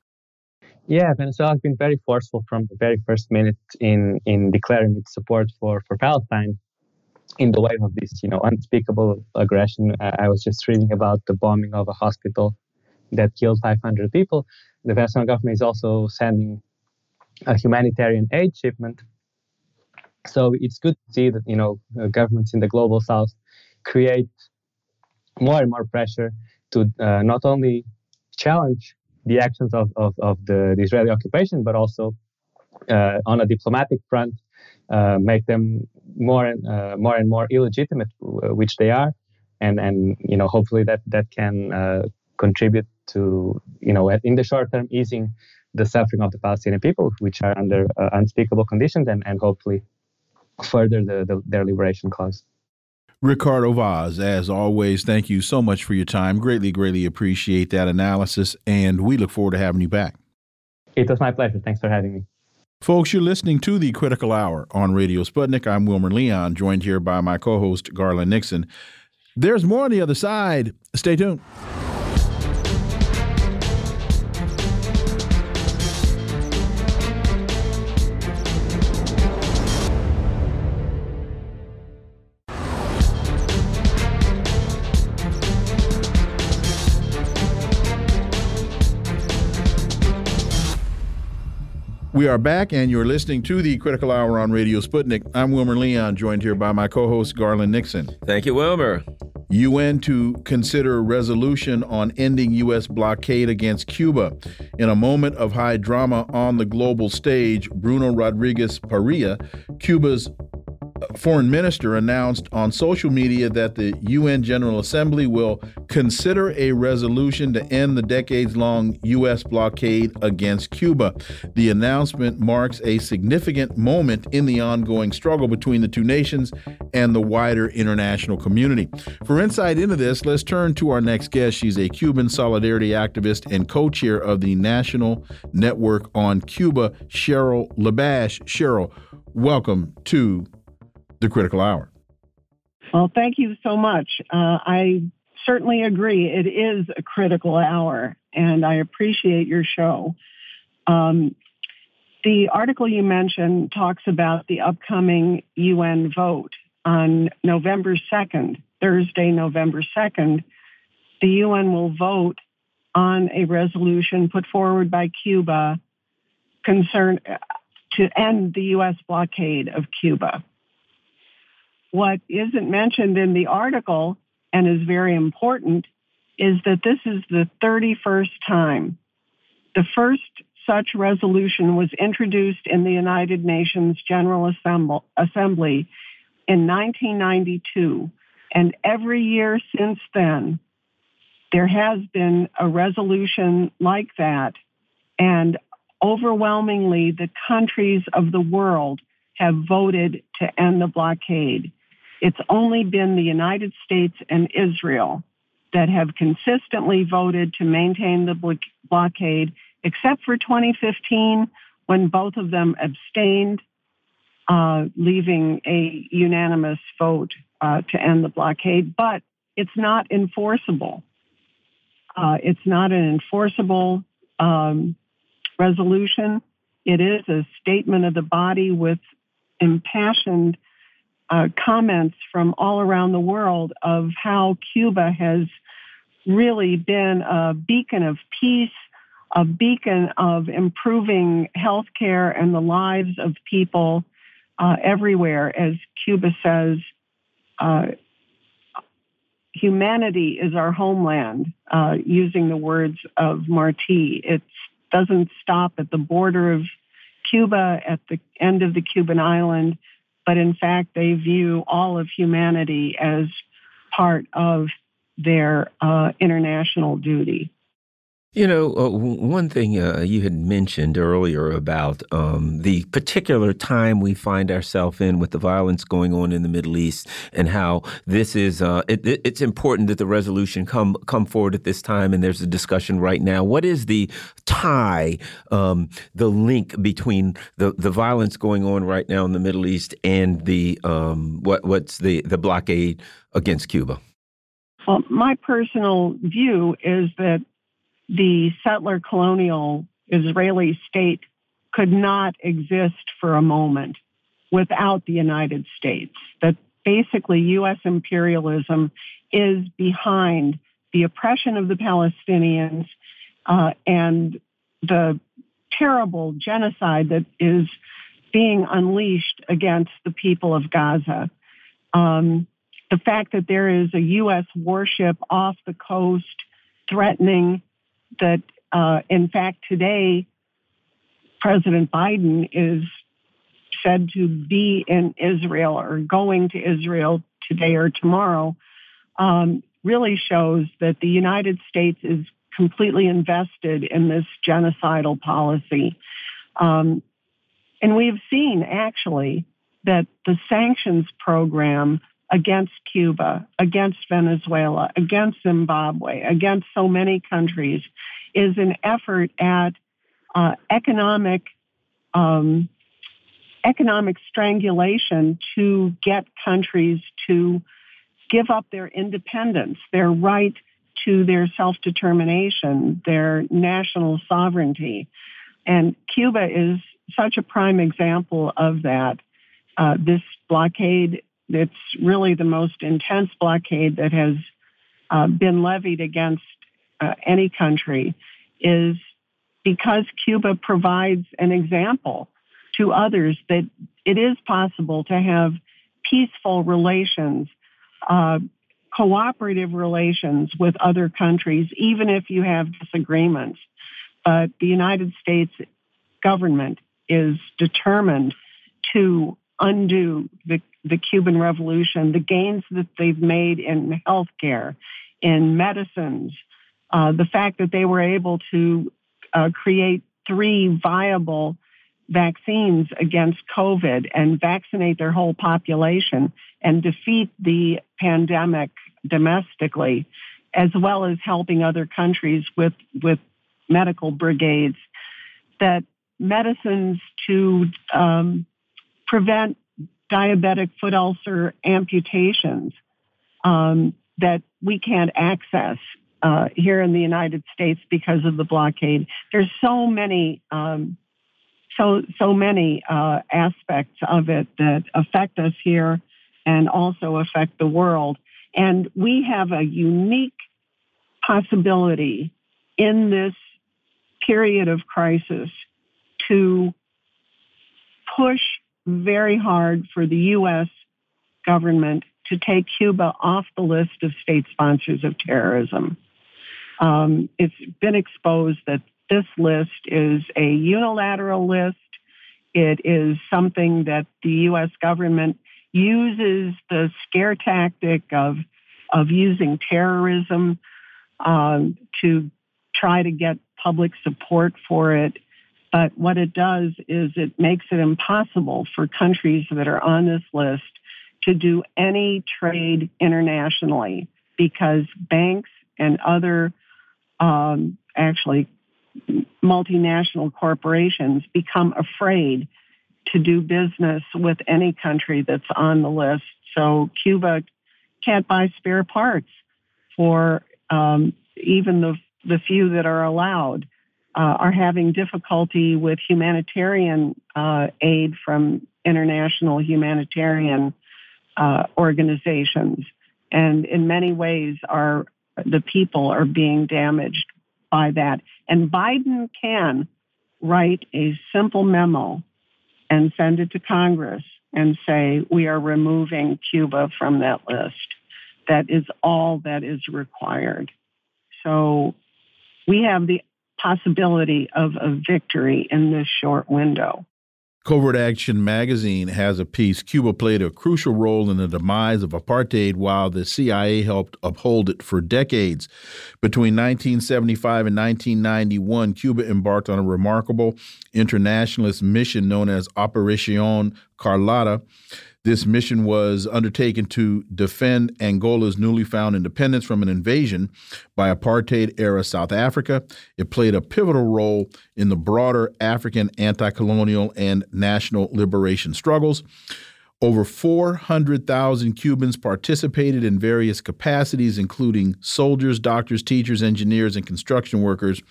Yeah, Venezuela has been very forceful from the very first minute in in declaring its support for for Palestine in the wave of this, you know, unspeakable aggression. I was just reading about the bombing of a hospital that killed 500 people. The Venezuelan government is also sending a humanitarian aid shipment. So it's good to see that you know uh, governments in the global south create more and more pressure to uh, not only challenge the actions of, of, of the, the Israeli occupation, but also uh, on a diplomatic front uh, make them more and uh, more and more illegitimate, uh, which they are, and and you know hopefully that that can uh, contribute to you know in the short term easing the suffering of the Palestinian people, which are under uh, unspeakable conditions, and and hopefully further the, the, their liberation cause. Ricardo Vaz, as always, thank you so much for your time. Greatly, greatly appreciate that analysis, and we look forward to having you back. It was my pleasure. Thanks for having me. Folks, you're listening to the Critical Hour on Radio Sputnik. I'm Wilmer Leon, joined here by my co host, Garland Nixon. There's more on the other side. Stay tuned. We are back, and you're listening to the Critical Hour on Radio Sputnik. I'm Wilmer Leon, joined here by my co host, Garland Nixon. Thank you, Wilmer. UN to consider resolution on ending U.S. blockade against Cuba. In a moment of high drama on the global stage, Bruno Rodriguez Parrilla, Cuba's foreign minister announced on social media that the UN General Assembly will consider a resolution to end the decades long U.S. blockade against Cuba. The announcement marks a significant moment in the ongoing struggle between the two nations and the wider international community. For insight into this, let's turn to our next guest. She's a Cuban solidarity activist and co chair of the National Network on Cuba, Cheryl LaBash. Cheryl, welcome to the critical hour. Well, thank you so much. Uh, I certainly agree. It is a critical hour, and I appreciate your show. Um, the article you mentioned talks about the upcoming UN vote on November 2nd, Thursday, November 2nd. The UN will vote on a resolution put forward by Cuba concern uh, to end the U.S. blockade of Cuba. What isn't mentioned in the article and is very important is that this is the 31st time. The first such resolution was introduced in the United Nations General Assembly in 1992. And every year since then, there has been a resolution like that. And overwhelmingly, the countries of the world have voted to end the blockade. It's only been the United States and Israel that have consistently voted to maintain the blockade, except for 2015 when both of them abstained, uh, leaving a unanimous vote uh, to end the blockade. But it's not enforceable. Uh, it's not an enforceable um, resolution. It is a statement of the body with impassioned uh, comments from all around the world of how Cuba has really been a beacon of peace, a beacon of improving healthcare and the lives of people uh, everywhere. As Cuba says, uh, humanity is our homeland, uh, using the words of Marti. It doesn't stop at the border of Cuba, at the end of the Cuban island but in fact, they view all of humanity as part of their uh, international duty. You know, uh, one thing uh, you had mentioned earlier about um, the particular time we find ourselves in with the violence going on in the Middle East, and how this is uh, it, it's important that the resolution come come forward at this time. And there's a discussion right now. What is the tie, um, the link between the the violence going on right now in the Middle East and the um, what what's the the blockade against Cuba? Well, my personal view is that the settler colonial Israeli state could not exist for a moment without the United States. That basically U.S. imperialism is behind the oppression of the Palestinians uh, and the terrible genocide that is being unleashed against the people of Gaza. Um, the fact that there is a U.S. warship off the coast threatening that, uh, in fact, today, President Biden is said to be in Israel or going to Israel today or tomorrow, um, really shows that the United States is completely invested in this genocidal policy. Um, and we've seen actually that the sanctions program against Cuba, against Venezuela, against Zimbabwe, against so many countries is an effort at uh, economic um, economic strangulation to get countries to give up their independence, their right to their self determination, their national sovereignty. And Cuba is such a prime example of that. Uh, this blockade it's really the most intense blockade that has uh, been levied against uh, any country, is because Cuba provides an example to others that it is possible to have peaceful relations, uh, cooperative relations with other countries, even if you have disagreements. But the United States government is determined to undo the, the Cuban Revolution, the gains that they've made in healthcare, in medicines, uh, the fact that they were able to uh, create three viable vaccines against COVID and vaccinate their whole population and defeat the pandemic domestically, as well as helping other countries with, with medical brigades, that medicines to um, prevent diabetic foot ulcer amputations um, that we can't access uh, here in the United States because of the blockade. There's so many, um, so so many uh, aspects of it that affect us here and also affect the world. And we have a unique possibility in this period of crisis to push very hard for the U.S. government to take Cuba off the list of state sponsors of terrorism. Um, it's been exposed that this list is a unilateral list. It is something that the U.S. government uses the scare tactic of of using terrorism um, to try to get public support for it. But what it does is it makes it impossible for countries that are on this list to do any trade internationally because banks and other um, actually multinational corporations become afraid to do business with any country that's on the list. So Cuba can't buy spare parts for um, even the the few that are allowed. Uh, are having difficulty with humanitarian uh, aid from international humanitarian uh, organizations, and in many ways are the people are being damaged by that. And Biden can write a simple memo and send it to Congress and say, we are removing Cuba from that list. That is all that is required. So we have the possibility of a victory in this short window. Covert Action magazine has a piece Cuba played a crucial role in the demise of apartheid while the CIA helped uphold it for decades. Between 1975 and 1991, Cuba embarked on a remarkable internationalist mission known as Operacion Carlota. This mission was undertaken to defend Angola's newly found independence from an invasion by apartheid era South Africa. It played a pivotal role in the broader African anti colonial and national liberation struggles. Over 400,000 Cubans participated in various capacities, including soldiers, doctors, teachers, engineers, and construction workers,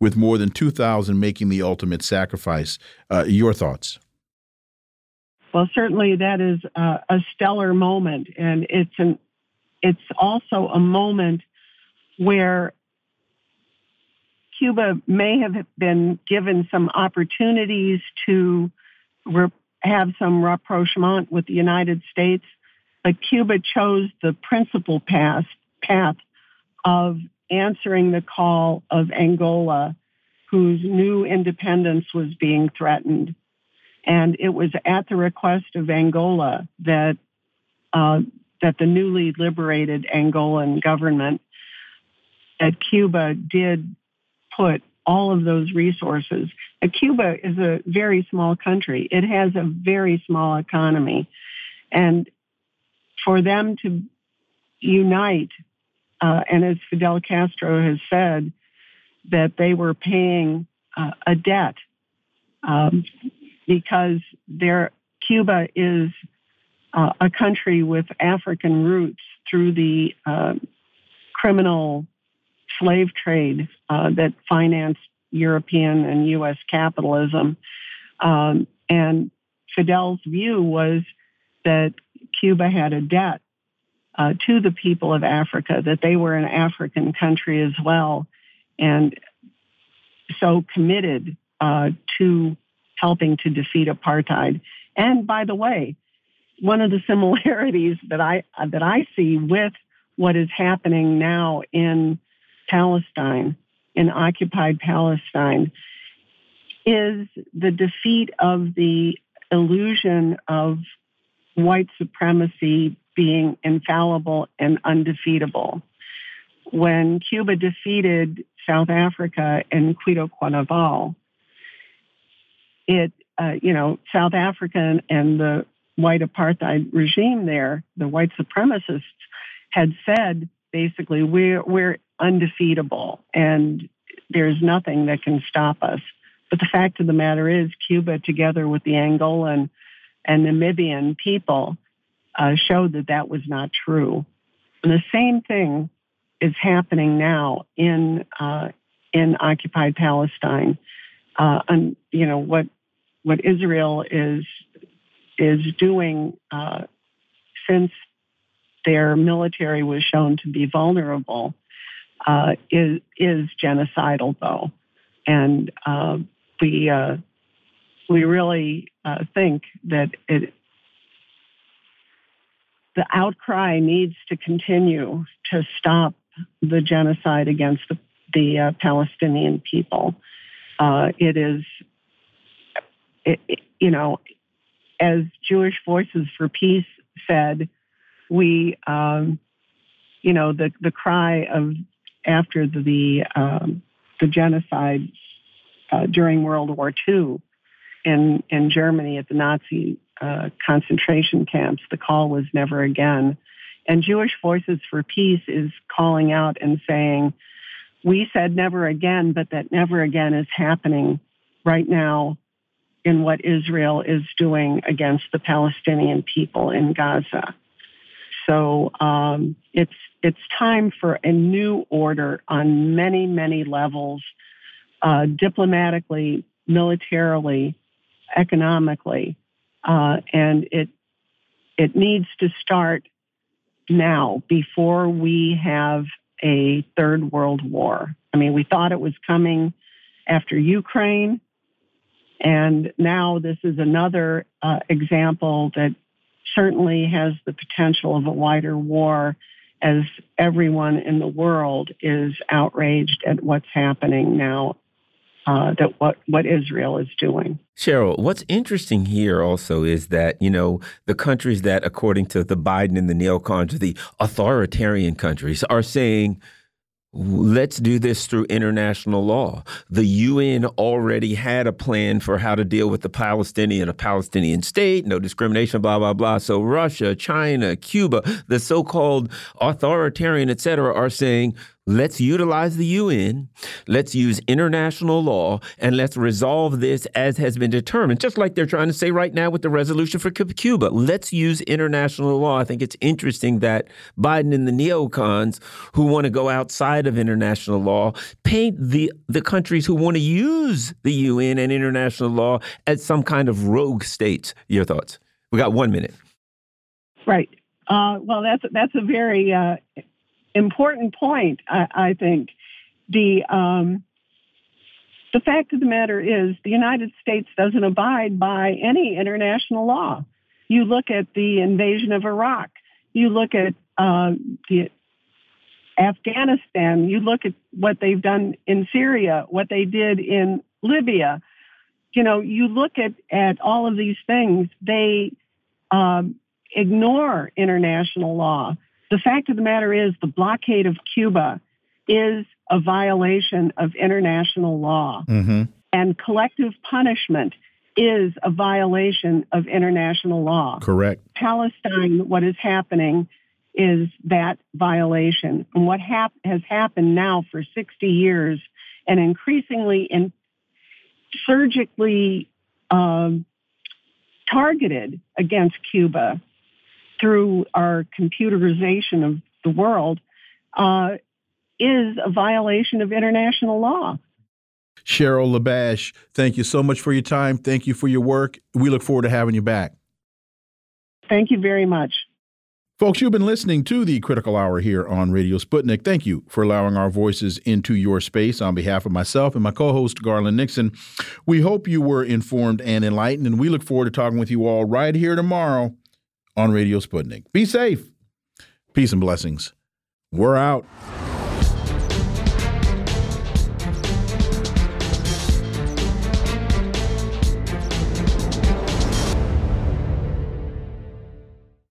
with more than 2,000 making the ultimate sacrifice. Uh, your thoughts? Well, certainly that is uh, a stellar moment, and it's an it's also a moment where Cuba may have been given some opportunities to re- have some rapprochement with the United States, but Cuba chose the principal path path of answering the call of Angola, whose new independence was being threatened. And it was at the request of Angola that uh, that the newly liberated Angolan government that Cuba did put all of those resources. Uh, Cuba is a very small country. It has a very small economy. And for them to unite, uh, and as Fidel Castro has said, that they were paying uh, a debt um, because there, Cuba is uh, a country with African roots through the uh, criminal slave trade uh, that financed European and U.S. capitalism. Um, and Fidel's view was that Cuba had a debt uh, to the people of Africa, that they were an African country as well. And so committed uh, to helping to defeat apartheid. And by the way, one of the [LAUGHS] similarities that I that I see with what is happening now in Palestine, in occupied Palestine, is the defeat of the illusion of white supremacy being infallible and undefeatable. When Cuba defeated South Africa in Cuito Cuanavale, it, uh, you know, South Africa and the white apartheid regime there, the white supremacists, had said basically we're we're undefeatable and there's nothing that can stop us. But the fact of the matter is, Cuba, together with the Angolan and Namibian people, uh, showed that that was not true. And the same thing is happening now in uh, in occupied Palestine. Uh, and you know what what Israel is is doing uh, since their military was shown to be vulnerable uh, is is genocidal, though, and uh, we uh, we really uh, think that it the outcry needs to continue to stop the genocide against the, the Palestinian people. Uh, it is, it, it, you know, as Jewish Voices for Peace said, we, um, you know, the the cry of after the um, the genocide uh, during World War II in in Germany at the Nazi uh, concentration camps. The call was never again. And Jewish Voices for Peace is calling out and saying, we said never again, but that never again is happening right now in what Israel is doing against the Palestinian people in Gaza. So um, it's it's time for a new order on many many levels, uh, diplomatically, militarily, economically, uh, and it it needs to start now before we have a third world war. I mean, we thought it was coming after Ukraine, and now this is another uh, example that certainly has the potential of a wider war as everyone in the world is outraged at what's happening now uh, that what what Israel is doing. Cheryl, what's interesting here also is that you know the countries that, according to the Biden and the neocons, the authoritarian countries, are saying Let's do this through international law. The UN already had a plan for how to deal with the Palestinian, a Palestinian state, no discrimination, blah, blah, blah. So Russia, China, Cuba, the so called authoritarian, et cetera, are saying, Let's utilize the UN, let's use international law, and let's resolve this as has been determined, just like they're trying to say right now with the resolution for Cuba. Let's use international law. I think it's interesting that Biden and the neocons who want to go outside of international law paint the, the countries who want to use the UN and international law as some kind of rogue states. Your thoughts? We got one minute. Right. Uh, well, that's that's a very uh, important point, I, I think. The um, the fact of the matter is, the United States doesn't abide by any international law. You look at the invasion of Iraq. You look at uh, the Afghanistan. You look at what they've done in Syria, what they did in Libya. You know, you look at, at all of these things, they um, ignore international law. The fact of the matter is, the blockade of Cuba is a violation of international law. Mm-hmm. And collective punishment is a violation of international law. Correct. Palestine, what is happening is that violation. And what hap- has happened now for 60 years and increasingly in surgically um, targeted against Cuba through our computerization of the world uh, is a violation of international law. Cheryl LaBash, thank you so much for your time. Thank you for your work. We look forward to having you back. Thank you very much. Folks, you've been listening to the Critical Hour here on Radio Sputnik. Thank you for allowing our voices into your space. On behalf of myself and my co host, Garland Nixon, we hope you were informed and enlightened, and we look forward to talking with you all right here tomorrow on Radio Sputnik. Be safe. Peace and blessings. We're out.